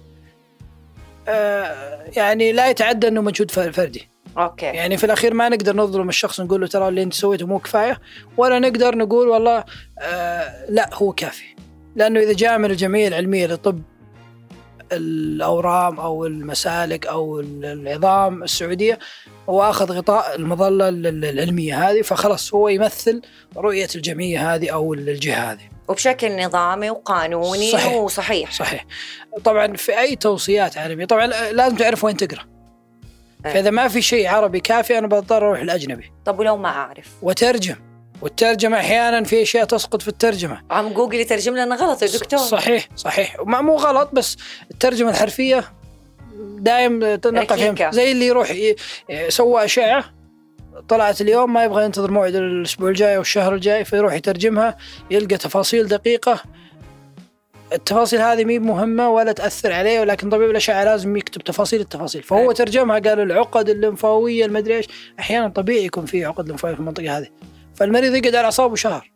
يعني لا يتعدى انه مجهود فر- فردي. okay. يعني في الأخير ما نقدر نظلم الشخص نقول له ترى اللي انت سويته مو كفاية ولا نقدر نقول والله آه لا هو كافي. لأنه إذا جاء من الجمعية العلمية لطب الأورام أو المسالك أو العظام السعودية هو أخذ غطاء المظلة العلمية هذه فخلاص هو يمثل رؤية الجمعية هذه أو الجهة هذه. وبشكل نظامي وقانوني صحيح. وصحيح. صحيح. طبعا في أي توصيات عربية طبعا لازم تعرف وين تقرأ. إيه. فإذا ما في شيء عربي كافي أنا بضطر أروح الأجنبي. طب ولو ما أعرف؟ وترجم. والترجمة أحيانا في أشياء تسقط في الترجمة. عم جوجل يترجم لنا غلط يا دكتور. صحيح صحيح. ما مو غلط بس الترجمة الحرفية دايم تنقى ركيكة. فيها زي اللي يروح سوى أشعة طلعت اليوم ما يبغى ينتظر موعد الأسبوع الجاي أو الشهر الجاي فيروح يترجمها يلقى تفاصيل دقيقة. التفاصيل هذه مي مهمة ولا تأثر عليه ولكن طبيب الأشعة لازم يكتب تفاصيل التفاصيل. فهو أي. ترجمها قال العقد الليمفاوية المدري إيش. أحيانا طبيعي يكون في عقد ليمفاوية في المنطقة هذه. فالمريض يقعد على أعصابه شهر.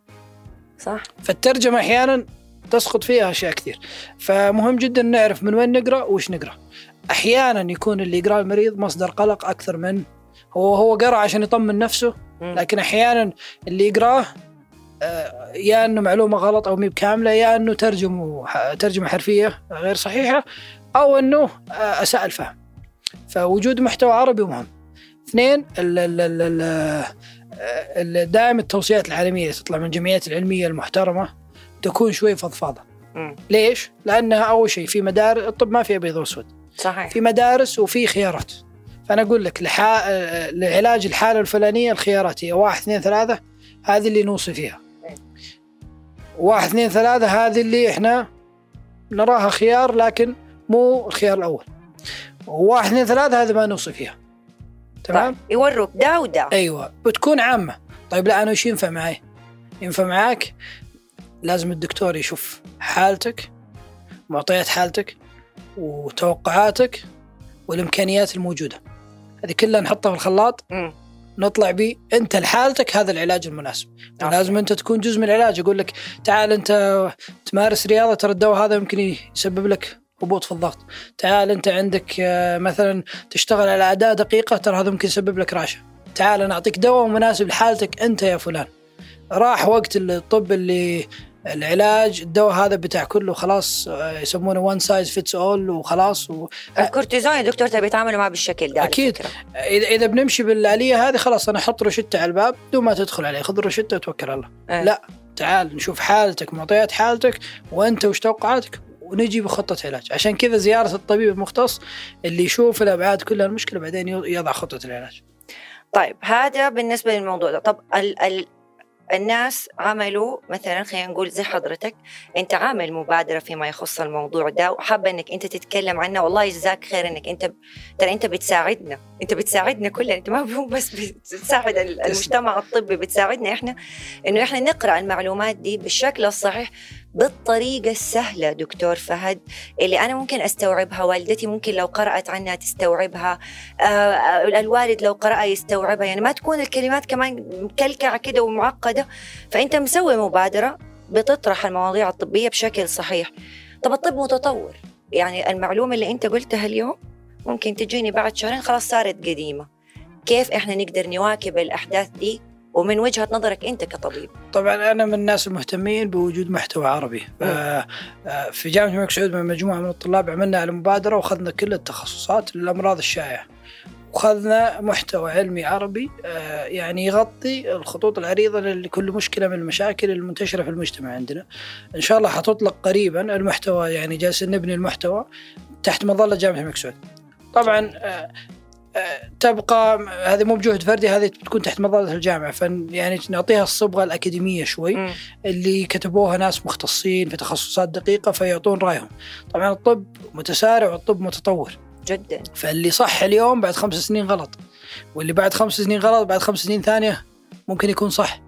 صح. فالترجمة أحيانا تسقط فيها أشياء كثير. فمهم جدا نعرف من وين نقرأ وش نقرأ. أحيانا يكون اللي يقرأ المريض مصدر قلق أكثر من هو هو قرأ عشان يطمن نفسه. لكن أحيانا اللي يقراه آه، يا إنه معلومة غلط أو مي بكاملة يا إنه ترجمة ترجمة حرفية غير صحيحة أو إنه آه، اساء الفهم فوجود محتوى عربي مهم اثنين آه، دائما التوصيات العالمية اللي تطلع من الجمعيات العلمية المحترمة تكون شوي فضفاضة. ليش؟ لأنها أول شيء في مدارس الطب ما في أبيض وأسود صحيح. في مدارس وفي خيارات. فأنا أقول لك لحا... لعلاج الحالة الفلانية الخيارات هي واحد اثنين ثلاثة هذه اللي نوصي فيها. واحد اثنين ثلاثة هذه اللي إحنا نراها خيار لكن مو الخيار الأول. وواحد اثنين ثلاثة هذه ما نوصي فيها. تمام؟ طيب يوروك ده وده. أيوه. بتكون عامة. طيب لا أنا وش ينفع معي؟ ينفع معاك؟ لازم الدكتور يشوف حالتك معطيات حالتك وتوقعاتك والإمكانيات الموجودة. هذه كلها نحطها في الخلاط. نطلع به أنت لحالتك هذا العلاج المناسب. لازم أنت تكون جزء من العلاج. أقول لك تعال أنت تمارس رياضة ترى الدواء هذا يمكن يسبب لك هبوط في الضغط. تعال أنت عندك آه، مثلا تشتغل على اداء دقيقة ترى هذا ممكن يسبب لك رعشة. تعال أنا أعطيك دواء مناسب لحالتك أنت يا فلان. راح وقت الطب اللي العلاج الدواء هذا بتاع كله خلاص آه، يسمونه one size fits all وخلاص و... الكورتيزون يا دكتور تبي يتعاملوا معه بالشكل ده. فكرة. اذا إذا بنمشي بالآلية هذه خلاص أنا أحط روشته على الباب بدون ما تدخل عليه خذ الروشته وتوكل على الله إيه. لا تعال نشوف حالتك معطيات حالتك وأنت وش توقعاتك ونجي بخطة علاج عشان كذا زيارة الطبيب المختص اللي يشوف الأبعاد كلها المشكلة بعدين يضع خطة العلاج طيب هذا بالنسبة للموضوع ده طب ال ال الناس عملوا مثلا خلينا نقول زي حضرتك أنت عامل مبادرة فيما يخص الموضوع ده وحابة إنك أنت تتكلم عنه والله يجزاك خير إنك أنت. ترى أنت بتساعدنا أنت بتساعدنا كلنا أنت ما هو بس بتساعد ال- المجتمع الطبي بتساعدنا إحنا إنه إحنا نقرأ المعلومات دي بالشكل الصحيح بالطريقة السهلة دكتور فهد اللي أنا ممكن أستوعبها والدتي ممكن لو قرأت عنها تستوعبها آه، آه، الوالد لو قرأها يستوعبها. يعني ما تكون الكلمات كمان مكلكعة كده ومعقدة فأنت مسوي مبادرة بتطرح المواضيع الطبية بشكل صحيح. طب الطب متطور. يعني المعلومة اللي أنت قلتها اليوم ممكن تجيني بعد شهرين خلاص صارت قديمة. كيف إحنا نقدر نواكب الأحداث دي ومن وجهة نظرك أنت كطبيب. طبعا أنا من الناس المهتمين بوجود محتوى عربي. آه، في جامعة الملك سعود مع مجموعة من الطلاب عملنا على مبادره وأخذنا كل التخصصات للأمراض الشائعة. وخذنا محتوى علمي عربي آه، يعني يغطي الخطوط العريضة لكل مشكلة من المشاكل المنتشرة في المجتمع عندنا. إن شاء الله حتطلق قريبا المحتوى يعني جالسين نبني المحتوى تحت مظلة جامعة الملك سعود. طبعا آه، تبقى هذه مو بجهد فردي هذه بتكون تحت مظلة الجامعة. فن يعني نعطيها الصبغة الأكاديمية شوي مم. اللي كتبوها ناس مختصين في تخصصات دقيقة فيعطون رأيهم. طبعا الطب متسارع والطب متطور. جدا. فاللي صح اليوم بعد خمس سنين غلط واللي بعد خمس سنين غلط بعد خمس سنين ثانية ممكن يكون صح.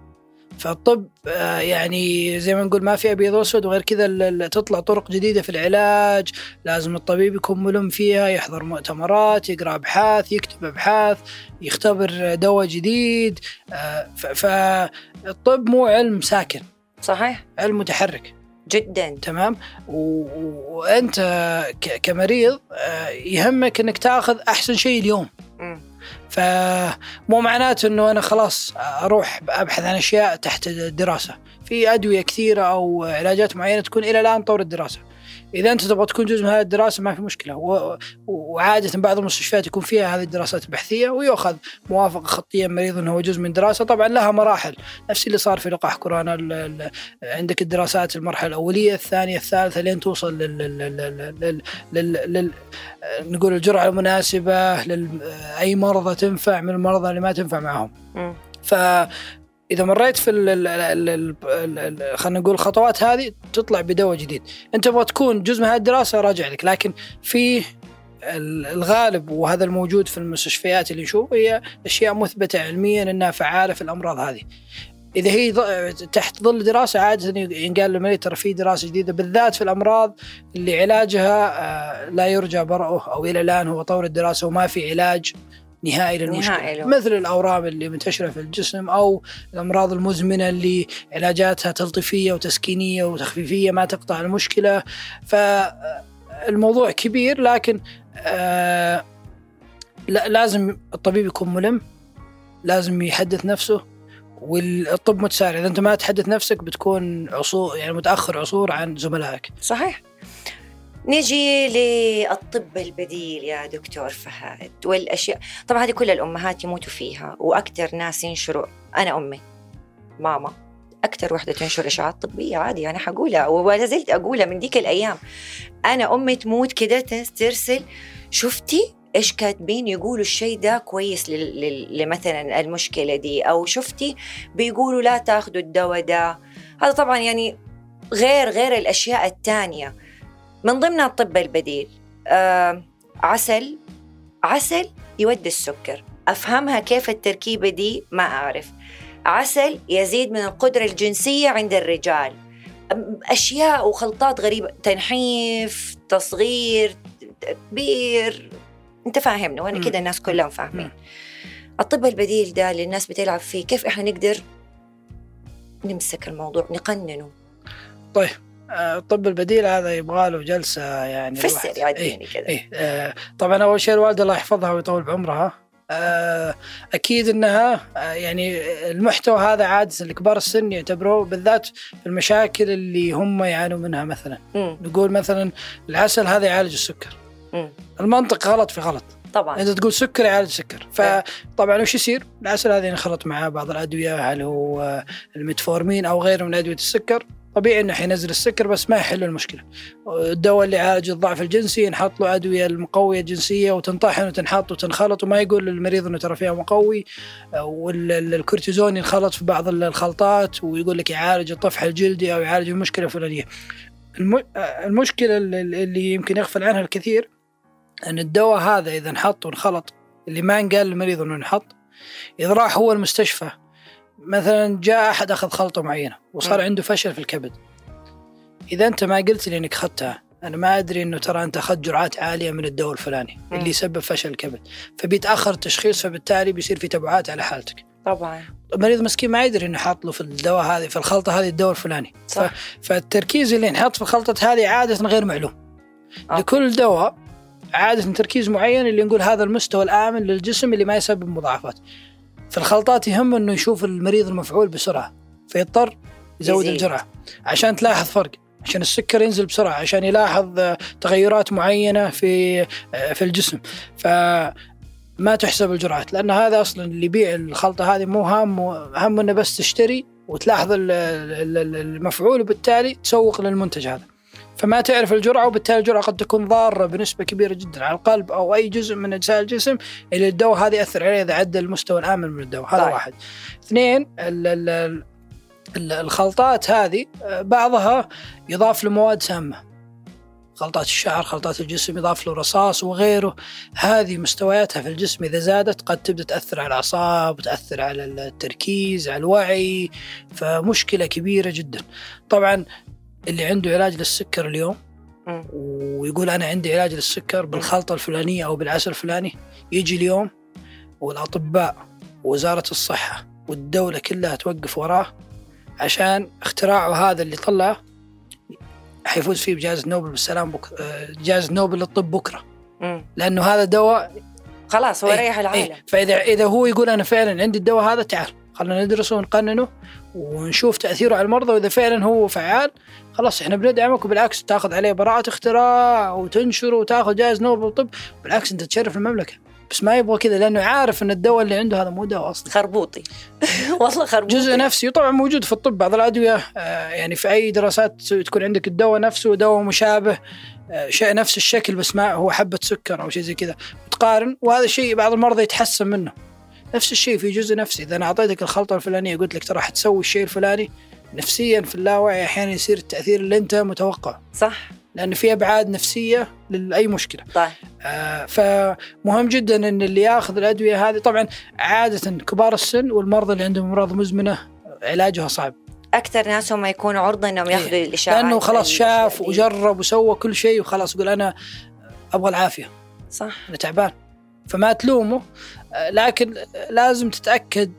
فالطب آه، يعني زي ما نقول ما في أبيض وأسود وغير كذا تطلع طرق جديدة في العلاج. لازم الطبيب يكون ملم فيها يحضر مؤتمرات يقرأ أبحاث يكتب أبحاث يختبر دواء جديد. آه، فالطب مو علم ساكن. صحيح. علم متحرك. جدا. تمام؟ وأنت كمريض آه، يهمك إنك تأخذ أحسن شيء اليوم. مم. فمو معناته إنه أنا خلاص أروح أبحث عن أشياء تحت الدراسة. في أدوية كثيرة أو علاجات معينة تكون إلى الآن طور الدراسة. إذا أنت تبغى تكون جزء من هذه الدراسة ما في مشكلة. و... وعادة بعض المستشفيات يكون فيها هذه الدراسات البحثيه ويؤخذ موافقة خطية من المريض إنه هو جزء من دراسة. طبعا لها مراحل. نفس اللي صار في لقاح كورونا ال... ال... عندك الدراسات المرحلة الأولية الثانية الثالثة لين توصل لل, لل... لل... لل... لل... نقول الجرعة المناسبة لل... أي مرضى تنفع من المرضى اللي ما تنفع معهم. ف إذا مريت في خلينا نقول الخطوات هذه تطلع بدواء جديد. أنت تبغى تكون جزء من هذه الدراسة راجع لك. لكن في الغالب وهذا الموجود في المستشفيات اللي نشوف هي أشياء مثبتة علميا إنها فعالة في الأمراض هذه. إذا هي تحت ظل دراسة عادة ينقال للمريض ترى في دراسة جديدة بالذات في الأمراض اللي علاجها آه، لا يرجى برؤه أو إلى الآن هو طور الدراسة وما في علاج. نهائي للمشكلة. نهائي مثل الأورام اللي منتشرة في الجسم أو الأمراض المزمنة اللي علاجاتها تلطيفية وتسكينية وتخفيفية ما تقطع المشكلة. فالموضوع كبير لكن آه لازم الطبيب يكون ملم لازم يحدث نفسه والطب متسارع. إذا أنت ما تحدث نفسك بتكون عصور يعني متأخر عصور عن زملائك. صحيح. نجي للطب البديل يا دكتور فهد والأشياء. طبعا هذه كل الأمهات يموتوا فيها وأكثر ناس ينشروا. أنا أمي ماما أكثر وحدة تنشر إشاعات طبية عادي أنا حقولها ولا زلت أقولها من ديك الأيام. أنا أمي تموت كده ترسل شفتي إيش كاتبين؟ يقولوا الشيء ده كويس لمثلا المشكلة دي. أو شفتي بيقولوا لا تاخذوا الدواء ده. هذا طبعا يعني غير غير الأشياء الثانية. من ضمنها الطب البديل آه عسل عسل يودي السكر. أفهمها كيف التركيبة دي؟ ما أعرف. عسل يزيد من القدرة الجنسية عند الرجال. أشياء وخلطات غريبة تنحيف تصغير تكبير أنت فاهمنا وأنا كده الناس كلهم فاهمين. الطب البديل ده اللي الناس بتلعب فيه كيف إحنا نقدر نمسك الموضوع نقننه؟ طيب الطب البديل هذا يبغى له جلسة يعني فسر يعديني كذا. إيه آه طبعا أول شيء الوالده الله يحفظها ويطول بعمرها. آه أكيد إنها آه يعني المحتوى هذا عاده لكبار السن يعتبروه بالذات في المشاكل اللي هم يعانوا منها مثلا. م. نقول مثلا العسل هذا يعالج السكر. م. المنطق غلط في غلط. طبعا. انت تقول سكر يعالج سكر. فطبعا وش يصير؟ العسل هذا ينخلط معاه بعض الأدوية هل هو الميتفورمين أو غيره من أدوية السكر. طبيعي انه حينزل السكر بس ما يحل المشكلة. الدواء اللي يعالج الضعف الجنسي ينحط له أدوية المقوية الجنسية وتنطحن وتنحط وتنخلط وما يقول للمريض إنه ترى فيها مقوي والكورتيزون ينخلط في بعض الخلطات ويقول لك يعالج الطفح الجلدي أو يعالج المشكلة الفلانية. المشكلة اللي يمكن يغفل عنها الكثير إن الدواء هذا إذا انحط وانخلط اللي ما انقال للمريض إنه ينحط إذا راح هو المستشفى مثلا جاء أحد أخذ خلطة معينة وصار م. عنده فشل في الكبد إذا أنت ما قلت لي إنك اخذتها أنا ما أدري إنه ترى أنت أخذت جرعات عالية من الدواء الفلاني م. اللي يسبب فشل الكبد فبيتأخر التشخيص فبالتالي بيصير في تبعات على حالتك طبعا المريض مسكين ما يدري إنه حاط له في الدواء هذه في الخلطة هذه الدواء الفلاني صح. ف... فالتركيز اللي ينحط في الخلطه هذه عادة غير معلوم أوكي. لكل دواء عادة تركيز معين اللي نقول هذا المستوى الآمن للجسم اللي ما يسبب مضاعفات في الخلطات يهم إنه يشوف المريض المفعول بسرعة فيضطر يزود يزيد. الجرعة عشان تلاحظ فرق عشان السكر ينزل بسرعة عشان يلاحظ تغيرات معينة في في الجسم ف ما تحسب الجرعات لأن هذا أصلا اللي يبيع الخلطة هذه مو هام هم إنه بس تشتري وتلاحظ المفعول وبالتالي تسوق للمنتج هذا فما تعرف الجرعة وبالتالي الجرعة قد تكون ضارة بنسبة كبيرة جدا على القلب أو أي جزء من أجزاء الجسم اللي الدواء. هذا يأثر عليه إذا عدى المستوى الآمن من الدواء. هذا طيب. واحد. اثنين الخلطات هذه بعضها يضاف له مواد سامة. خلطات الشعر خلطات الجسم يضاف له رصاص وغيره. هذه مستوياتها في الجسم إذا زادت قد تبدأ تأثر على الأعصاب وتأثر على التركيز على الوعي فمشكلة كبيرة جدا. طبعا اللي عنده علاج للسكر اليوم ويقول أنا عندي علاج للسكر بالخلطة الفلانية أو بالعسل الفلاني يجي اليوم والأطباء ووزارة الصحة والدولة كلها توقف وراه عشان اختراعه هذا اللي طلعه حيفوز فيه بجائزة نوبل بالسلام بك... جائزة نوبل للطب بكرة. لأنه هذا دواء خلاص هو إيه، ريح العالم. إيه فإذا إذا هو يقول أنا فعلا عندي الدواء هذا تعال خلينا ندرسه ونقننه ونشوف تأثيره على المرضى وإذا فعلا هو فعال خلاص إحنا بندعمك وبالعكس تاخذ عليه براءة اختراع وتنشره وتاخذ جائزة نوبل بالطب. بالعكس أنت تشرف المملكة. بس ما يبغى كذا لأنه عارف إن الدواء اللي عنده هذا مو دواء أصلا. خربوطي. والله خربوطي. جزء نفسي طبعا موجود في الطب. بعض الأدوية آه، يعني في أي دراسات تكون عندك الدواء نفسه دواء مشابه آه، شيء نفس الشكل بس ما هو حبة سكر أو شيء زي كذا. تقارن وهذا الشيء بعض المرضى يتحسن منه. نفس الشيء في جزء نفسي. إذا أنا أعطيتك الخلطة الفلانية قلت لك ترى حتسوي الشيء الفلاني نفسيا في اللاوعي أحيانا يصير التأثير اللي أنت متوقعه. صح. لأن في أبعاد نفسية لأي مشكلة. طيب. آه فمهم جدا إن اللي يأخذ الأدوية هذه طبعا عادة كبار السن والمرضى اللي عندهم أمراض مزمنة علاجها صعب. أكثر ناس هم يكونوا عرضه إنهم إيه. يأخذوا الإشاعات لأنه خلاص شاف. وجرب وسوى كل شيء وخلاص يقول أنا أبغى العافية. صح. أنا تعبان. فما تلومه. آه، لكن لازم تتأكد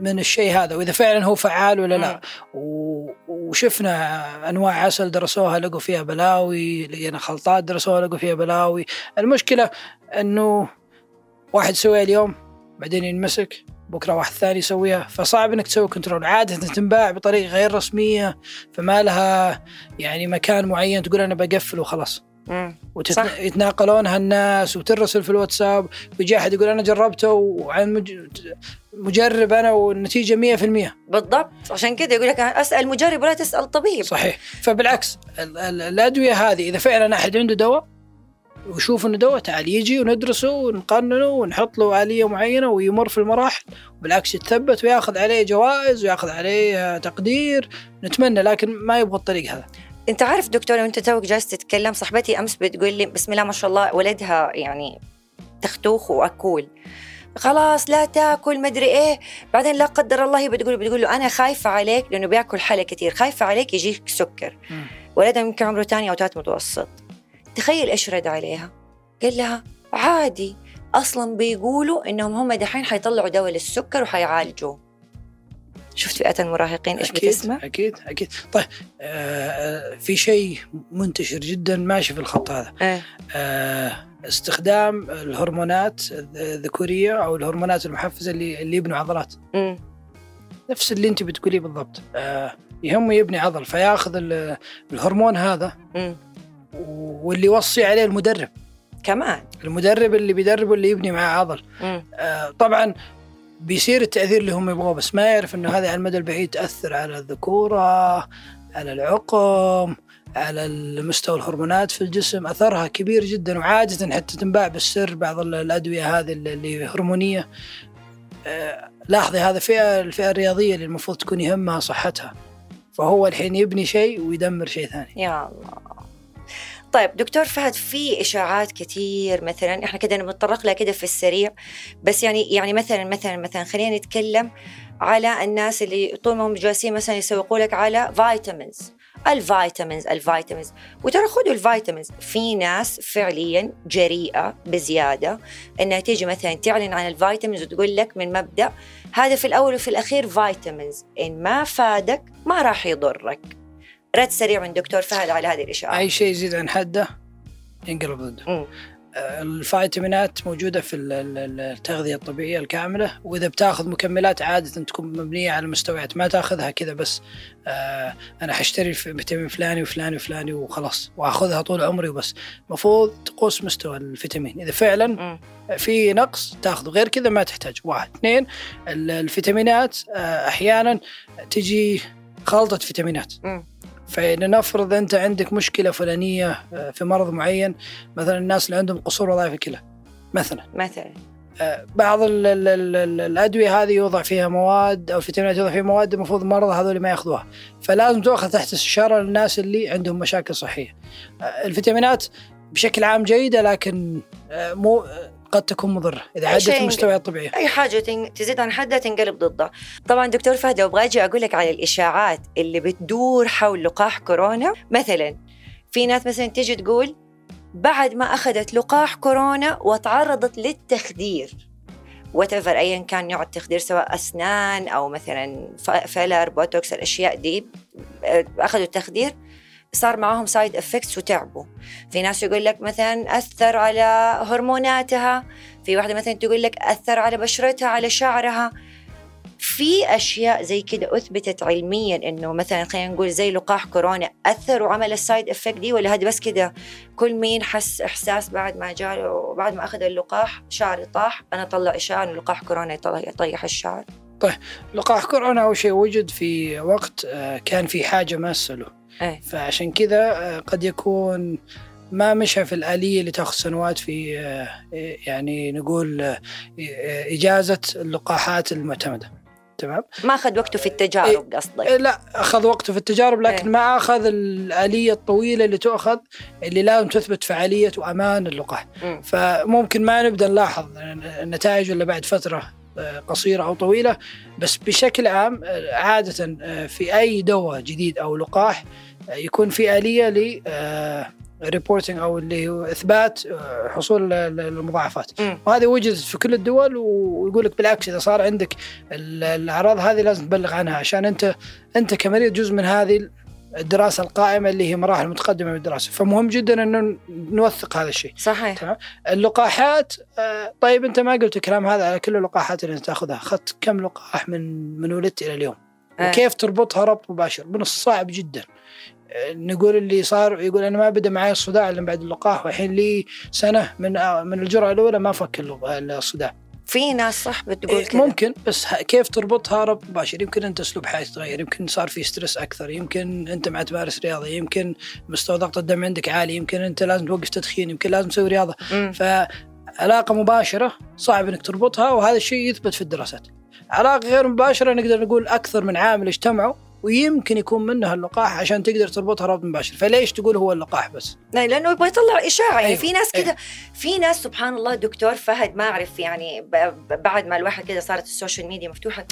من الشيء هذا وإذا فعلا هو فعال ولا لا. و- وشفنا أنواع عسل درسوها لقوا فيها بلاوي لقينا خلطات درسوها لقوا فيها بلاوي. المشكلة إنه واحد يسويها اليوم بعدين ينمسك بكرة واحد ثاني يسويها. فصعب إنك تسوي كنترول. عادة تنباع بطريقة غير رسمية فما لها يعني مكان معين تقول أنا بقفل وخلاص. ويتناقلونها الناس وترسل في الواتساب ويجي أحد يقول أنا جربته وعن مج... مجرب أنا والنتيجة 100% بالضبط. عشان كذا يقول لك أسأل مجرب ولا تسأل طبيب. صحيح. فبالعكس ال- ال- الأدوية هذه إذا فعلا أحد عنده دواء ويشوف إنه دواء تعال يجي وندرسه ونقننه ونحط له آلية معينة ويمر في المراحل. بالعكس يتثبت وياخذ عليه جوائز وياخذ عليه تقدير نتمنى لكن ما يبغى الطريق هذا. انت عارف دكتور وانت توك جالس تتكلم صاحبتي أمس بتقول لي بسم الله ما شاء الله ولدها يعني تختوخ وأكول. خلاص لا تأكل مدري إيه. بعدين لا قدر الله هي بتقول بتقول له أنا خايفة عليك لأنه بيأكل حلا كثير خايفة عليك يجيك سكر. ولدها يمكن عمره ثاني أو ثالث متوسط. تخيل إيش رد عليها؟ قال لها عادي. أصلا بيقولوا إنهم هم دحين حيطلعوا دواء للسكر وحيعالجوه. شفت فئة المراهقين إيش بتسمع؟ أكيد أكيد. طيب آه آه، في شيء منتشر جدا ماشي في الخط هذا. إيه. آه، استخدام الهرمونات الذكورية أو الهرمونات المحفزة اللي اللي يبنوا عضلات. مم. نفس اللي أنت بتقوليه بالضبط. آه، يهمه يبني عضل فياخذ ال- الهرمون هذا مم. واللي يوصي عليه المدرب. كمان. المدرب اللي بيدربه اللي يبني معاه عضل. آه، طبعا بيصير التأثير اللي هم يبغوه بس ما يعرف إنه هذا على المدى البعيد تأثر على الذكورة على العقم على مستوى الهرمونات في الجسم. أثرها كبير جدا وعادة حتى تنباع بالسر بعض ال- الأدوية هذه اللي- اللي هرمونية. آه، لاحظي هذا فئه الفئة الرياضية اللي المفروض تكون يهمها صحتها. فهو الحين يبني شيء ويدمر شيء ثاني. يا الله. طيب دكتور فهد في إشاعات كثير مثلا إحنا كده بنتطرق لها كده في السريع بس يعني يعني مثلا مثلا مثلا خلينا نتكلم على الناس اللي طول ما هم جالسين مثلا يسوقوا لك على vitamins ال vitamins ال vitamins وترى خذوا ال vitamins في ناس فعليا جريئة بزيادة إنها تيجي مثلا تعلن عن ال vitamins وتقول لك من مبدأ هذا في الأول وفي الأخير vitamins إن ما فادك ما راح يضرك. رد سريع من دكتور فهد على هذه الاشاعه أي شيء يزيد عن حده ينقلب ضده. آه، الفيتامينات موجودة في ال- ال- ال- التغذية الطبيعية الكاملة وإذا بتاخذ مكملات عادة تكون مبنية على مستويات ما تأخذها كذا بس آه أنا حشتري في- فيتامين فلاني وفلاني وفلاني وخلاص وأخذها طول عمري وبس. المفروض تقوس مستوى الفيتامين. إذا فعلا. في نقص تأخذه غير كذا ما تحتاج. واحد. اثنين ال- الفيتامينات آه أحيانا تجي خلطة فيتامينات. فلنفرض أنت عندك مشكلة فلانية آه، في مرض معين مثلا الناس اللي عندهم قصور وظائف الكلى مثلا. مثلا. آه، بعض ال ال ال ال الأدوية هذه يوضع فيها مواد أو الفيتامينات يوضع فيها مواد المفروض المرضى هذول ما يأخذوها. فلازم تؤخذ تحت استشارة للناس اللي عندهم مشاكل صحية. آه، الفيتامينات بشكل عام جيدة لكن مو قد تكون مضرة إذا شيء المستويات الطبيعية. أي حاجة تزيد عن حدها تنقلب ضدها. طبعا دكتور فهد أبغى أجي أقول لك على الإشاعات اللي بتدور حول لقاح كورونا. مثلا في ناس مثلا تيجي تقول بعد ما أخذت لقاح كورونا وتعرضت للتخدير. وتفر ايا كان نوع التخدير سواء أسنان أو مثلا filler بوتوكس الأشياء دي أخذوا التخدير. صار معاهم side effects وتعبوا. في ناس يقول لك مثلا أثر على هرموناتها في واحدة مثلا تقول لك أثر على بشرتها على شعرها. في أشياء زي كده أثبتت علميا إنه مثلا خلينا نقول زي لقاح كورونا اثر وعمل ال side effect دي ولا هذه بس كده كل مين حس إحساس بعد ما جاء بعد ما أخذ اللقاح شعري طاح أنا طلع اشاعه إنه لقاح كورونا يطيح الشعر. لقاح كورونا أول شيء وجد في وقت آه، كان في حاجة ماسه له إيه. فعشان كذا آه، قد يكون ما مشى في الآلية اللي تأخذ سنوات في آه، يعني نقول آه، آه، إجازة اللقاحات المعتمدة. تمام؟ ما أخذ وقته في التجارب قصدك؟ إيه، لا أخذ وقته في التجارب لكن إيه. ما أخذ الآلية الطويلة اللي تؤخذ اللي لازم تثبت فعالية وأمان اللقاح. مم. فممكن ما نبدأ نلاحظ النتائج إلا بعد فترة آه، قصيرة أو طويلة. بس بشكل عام آه، عادة آه، في أي دواء جديد أو لقاح آه، يكون في آلية ل ريبورتنج أو اللي هو إثبات آه، حصول ال- المضاعفات. وهذه وجدت في كل الدول ويقول لك بالعكس إذا صار عندك ال- الأعراض هذه لازم تبلغ عنها عشان أنت أنت كمريض جزء من هذه الدراسة القائمة اللي هي مراحل متقدمة من الدراسه فمهم جدا انه نوثق هذا الشيء. صحيح. اللقاحات آه، طيب أنت ما قلت الكلام هذا على كل اللقاحات اللي أنت تأخذها. أخذت كم لقاح من من ولدت إلى اليوم؟ آه. وكيف تربطها ربط مباشر من الصعب جدا. آه، نقول اللي صار يقول أنا ما بدأ معي الصداع إلا بعد اللقاح والحين لي سنة من آه، من الجرعة الأولى ما فك الصداع. في ناس صح بتقول إيه، كذا. ممكن بس كيف تربطها ربط مباشر؟ يمكن أنت أسلوب حياتك تغير يمكن صار في ستريس أكثر يمكن أنت ما تمارس رياضة يمكن مستوى ضغط الدم عندك عالي يمكن أنت لازم توقف تدخين يمكن لازم تسوي رياضة. مم. فعلاقة مباشرة صعب إنك تربطها وهذا الشيء يثبت في الدراسات. علاقه غير مباشرة نقدر نقول أكثر من عامل اجتمعوا ويمكن يكون منها اللقاح عشان تقدر تربطها ربط مباشر. فليش تقول هو اللقاح بس؟ لا لأنه يبغى يطلع إشاعة. يعني أيوة، في ناس أيوة. كذا في ناس سبحان الله دكتور فهد ما أعرف يعني بعد ما الواحد كذا صارت ال social media مفتوحة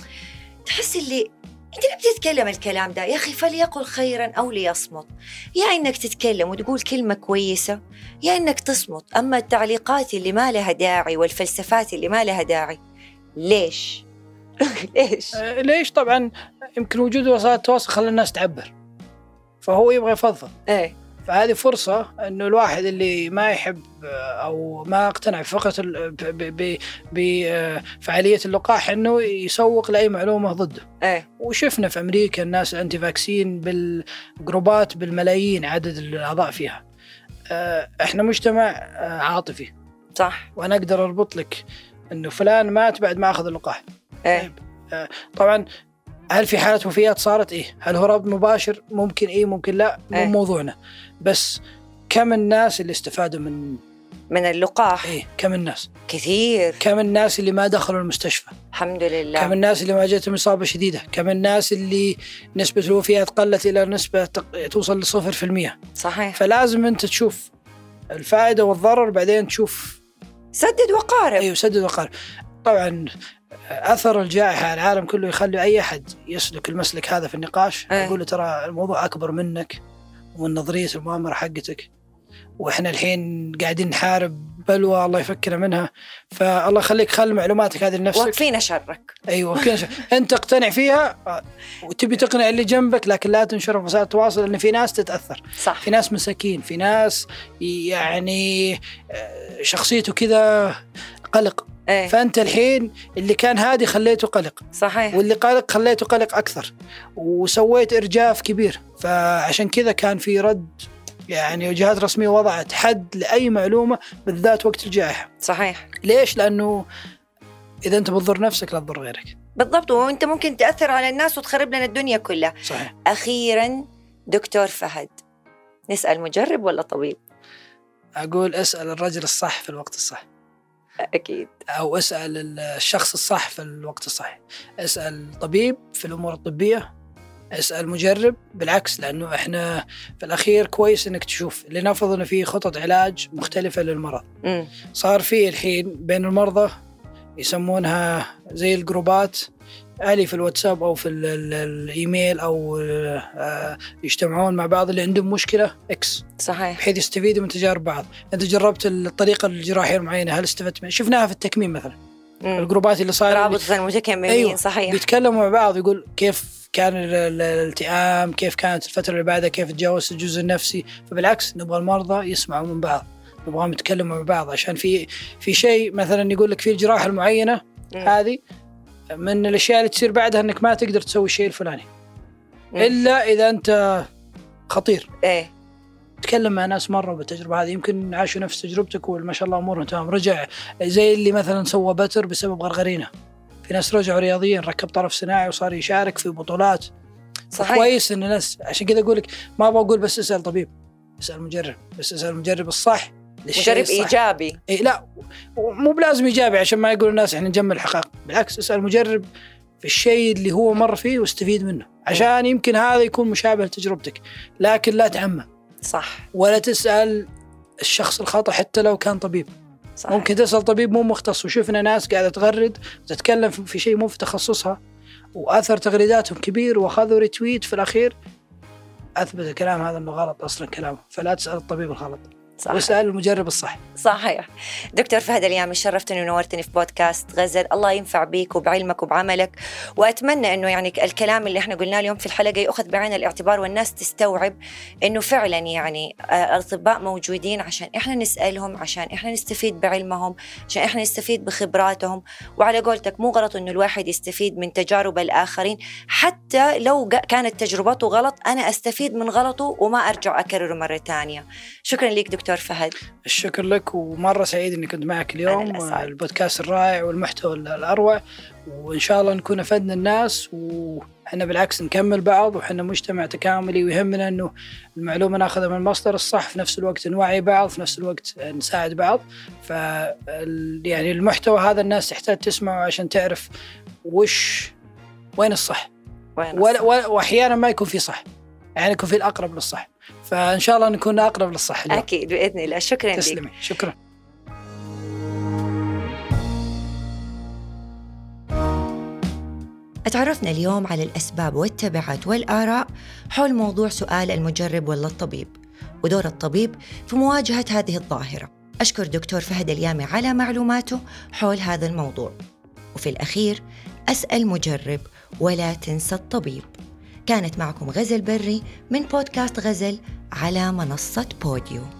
تحس اللي أنت ليه بتتكلم الكلام ده؟ يا أخي فليقل خيرا أو ليصمت. يا إنك تتكلم وتقول كلمة كويسة يا إنك تصمت. أما التعليقات اللي ما لها داعي والفلسفات اللي ما لها داعي ليش؟ ليش؟ آه، ليش؟ طبعا يمكن وجود وسائل التواصل خلى الناس تعبر. فهو يبغى يفضفض. إيه. فهذه فرصة إنه الواحد اللي ما يحب آه، أو ما اقتنع فقط ال- ب- ب- بفعالية اللقاح إنه يسوق لأي معلومة ضده. إيه. وشفنا في أمريكا الناس انتي فاكسين بالجروبات بالملايين عدد الأعضاء فيها. آه، إحنا مجتمع آه، عاطفي. صح. وأنا أقدر أربط لك إنه فلان مات بعد ما أخذ اللقاح. إيه طبعا هل في حالة وفيات صارت إيه؟ هل هو ربط مباشر؟ ممكن إيه ممكن لا مو إيه. موضوعنا بس كم الناس اللي استفادوا من من اللقاح إيه كم الناس؟ كثير كم الناس اللي ما دخلوا المستشفى؟ الحمد كم لله الناس اللي ما جاتهم إصابة شديدة؟ كم الناس اللي نسبة الوفيات قلت إلى نسبة توصل لصفر في المية صحيح فلازم أنت تشوف الفائدة والضرر بعدين تشوف سدد وقارب أيوه سدد وقارب طبعا أثر الجائحة على العالم كله يخلي أي أحد يسلك المسلك هذا في النقاش إيه. يقول له ترى الموضوع أكبر منك ومن نظريه المؤامرة حقتك. وإحنا الحين قاعدين نحارب بلوى الله يفكنا منها. فالله يخليك خلي معلوماتك هذه لنفسك. واقفين شرك. أيوه كذا شيء. أنت اقتنع فيها وتبي تقنع اللي جنبك لكن لا تنشرها في وسائل التواصل لأن في ناس تتأثر. صح. في ناس مساكين في ناس يعني آه، شخصيته كذا قلق. إيه. فأنت الحين اللي كان هادي خليته قلق. صحيح. واللي قلق خليته قلق أكثر. وسويت إرجاف كبير. فعشان كذا كان في رد يعني جهات رسمية وضعت حد لأي معلومة بالذات وقت الجائحه صحيح. ليش؟ لأنه إذا أنت بتضر نفسك لا تضر غيرك. بالضبط. وأنت ممكن تأثر على الناس وتخرب لنا الدنيا كلها. صحيح. أخيرا دكتور فهد. نسأل مجرب ولا طبيب؟ أقول اسأل الرجل الصح في الوقت الصح. أكيد. أو أسأل الشخص الصح في الوقت الصح. أسأل طبيب في الأمور الطبية. أسأل مجرب. بالعكس لأنه إحنا في الأخير كويس إنك تشوف. لنفرض إنه في خطط علاج مختلفة للمرض. صار في الحين بين المرضى يسمونها زي الجروبات علي في الواتساب أو في ال- ال- الإيميل أو آه، يجتمعون مع بعض اللي عندهم مشكلة إكس صحيح. بحيث يستفيدوا من تجارب بعض. أنت جربت الطريقة الجراحية المعينة هل استفدت منها شفناها في التكميم مثلا؟ مم. الجروبات اللي صايرة رابطه المتكملين أيوة. صحيح. بيتكلموا مع بعض يقول كيف كان ال- ال- الالتئام كيف كانت الفترة اللي بعدها كيف تجاوزت الجزء النفسي. فبالعكس نبغى المرضى يسمعوا من بعض. نبغاهم يتكلموا مع بعض. عشان في في شيء مثلا يقول لك في الجراحة المعينة. هذه من الأشياء اللي تصير بعدها إنك ما تقدر تسوي الشيء الفلاني. مم. إلا إذا أنت خطير. إيه. تكلم مع ناس مروا بالتجربة هذه يمكن عاشوا نفس تجربتك وما شاء الله أمورهم تمام. رجع زي اللي مثلا سوى بتر بسبب غرغرينة. في ناس رجعوا رياضيين ركب طرف صناعي وصار يشارك في بطولات. صحيح. كويس إن الناس عشان كذا أقول لك ما أبغى أقول بس اسأل طبيب اسأل مجرب بس اسأل المجرب الصح. الصح. إيجابي. إيه لا مو بلازم إيجابي عشان ما يقول الناس إحنا نجمل الحقائق. بالعكس اسأل مجرب في الشيء اللي هو مر فيه واستفيد منه عشان يمكن هذا يكون مشابه لتجربتك. لكن لا تعمم. صح. ولا تسأل الشخص الخطأ حتى لو كان طبيب. صح. ممكن تسأل طبيب مو مختص وشفنا ناس قاعدة تغرد وتتكلم في في شيء مو في تخصصها وأثر تغريداتهم كبير وأخذوا ريتويت في الأخير. أثبت الكلام هذا إنه غلط أصلا كلامه. فلا تسأل الطبيب الغلط. صح. واسال المجرب الصح. صحيح. دكتور فهد اليامي شرفتني ونورتني في بودكاست غزل. الله ينفع بيك وبعلمك وبعملك. وأتمنى إنه يعني الكلام اللي إحنا قلناه اليوم في الحلقة ياخذ بعين الاعتبار والناس تستوعب إنه فعلا يعني آه، الاطباء موجودين عشان إحنا نسألهم عشان إحنا نستفيد بعلمهم عشان إحنا نستفيد بخبراتهم. وعلى قولتك مو غلط إنه الواحد يستفيد من تجارب الآخرين. حتى لو كانت تجربته غلط أنا أستفيد من غلطه وما أرجع أكرره مرة ثانية شكرا لك دكتور. فهد. الشكر لك ومرة سعيد إني كنت معك اليوم. البودكاست الرائع والمحتوى الأروع. وإن شاء الله نكون أفدنا الناس وحنا بالعكس نكمل بعض وحنا مجتمع تكاملي ويهمنا إنه المعلومة ناخذها من المصدر الصح في نفس الوقت نوعي بعض في نفس الوقت نساعد بعض. ف يعني المحتوى هذا الناس تحتاج تسمعه عشان تعرف وش وين الصح. وين ولا وأحيانا ما يكون في صح. يعني يكون في الأقرب للصح. فإن شاء الله نكون أقرب للصح اليوم. أكيد بإذن الله. شكرا لك. تسلمي. شكرا. تعرفنا اليوم على الأسباب والتبعات والآراء حول موضوع سؤال المجرب ولا الطبيب ودور الطبيب في مواجهة هذه الظاهرة. أشكر دكتور فهد اليامي على معلوماته حول هذا الموضوع. وفي الأخير أسأل مجرب ولا تنسى الطبيب. كانت معكم غزل بري من بودكاست غزل على منصة بوديو.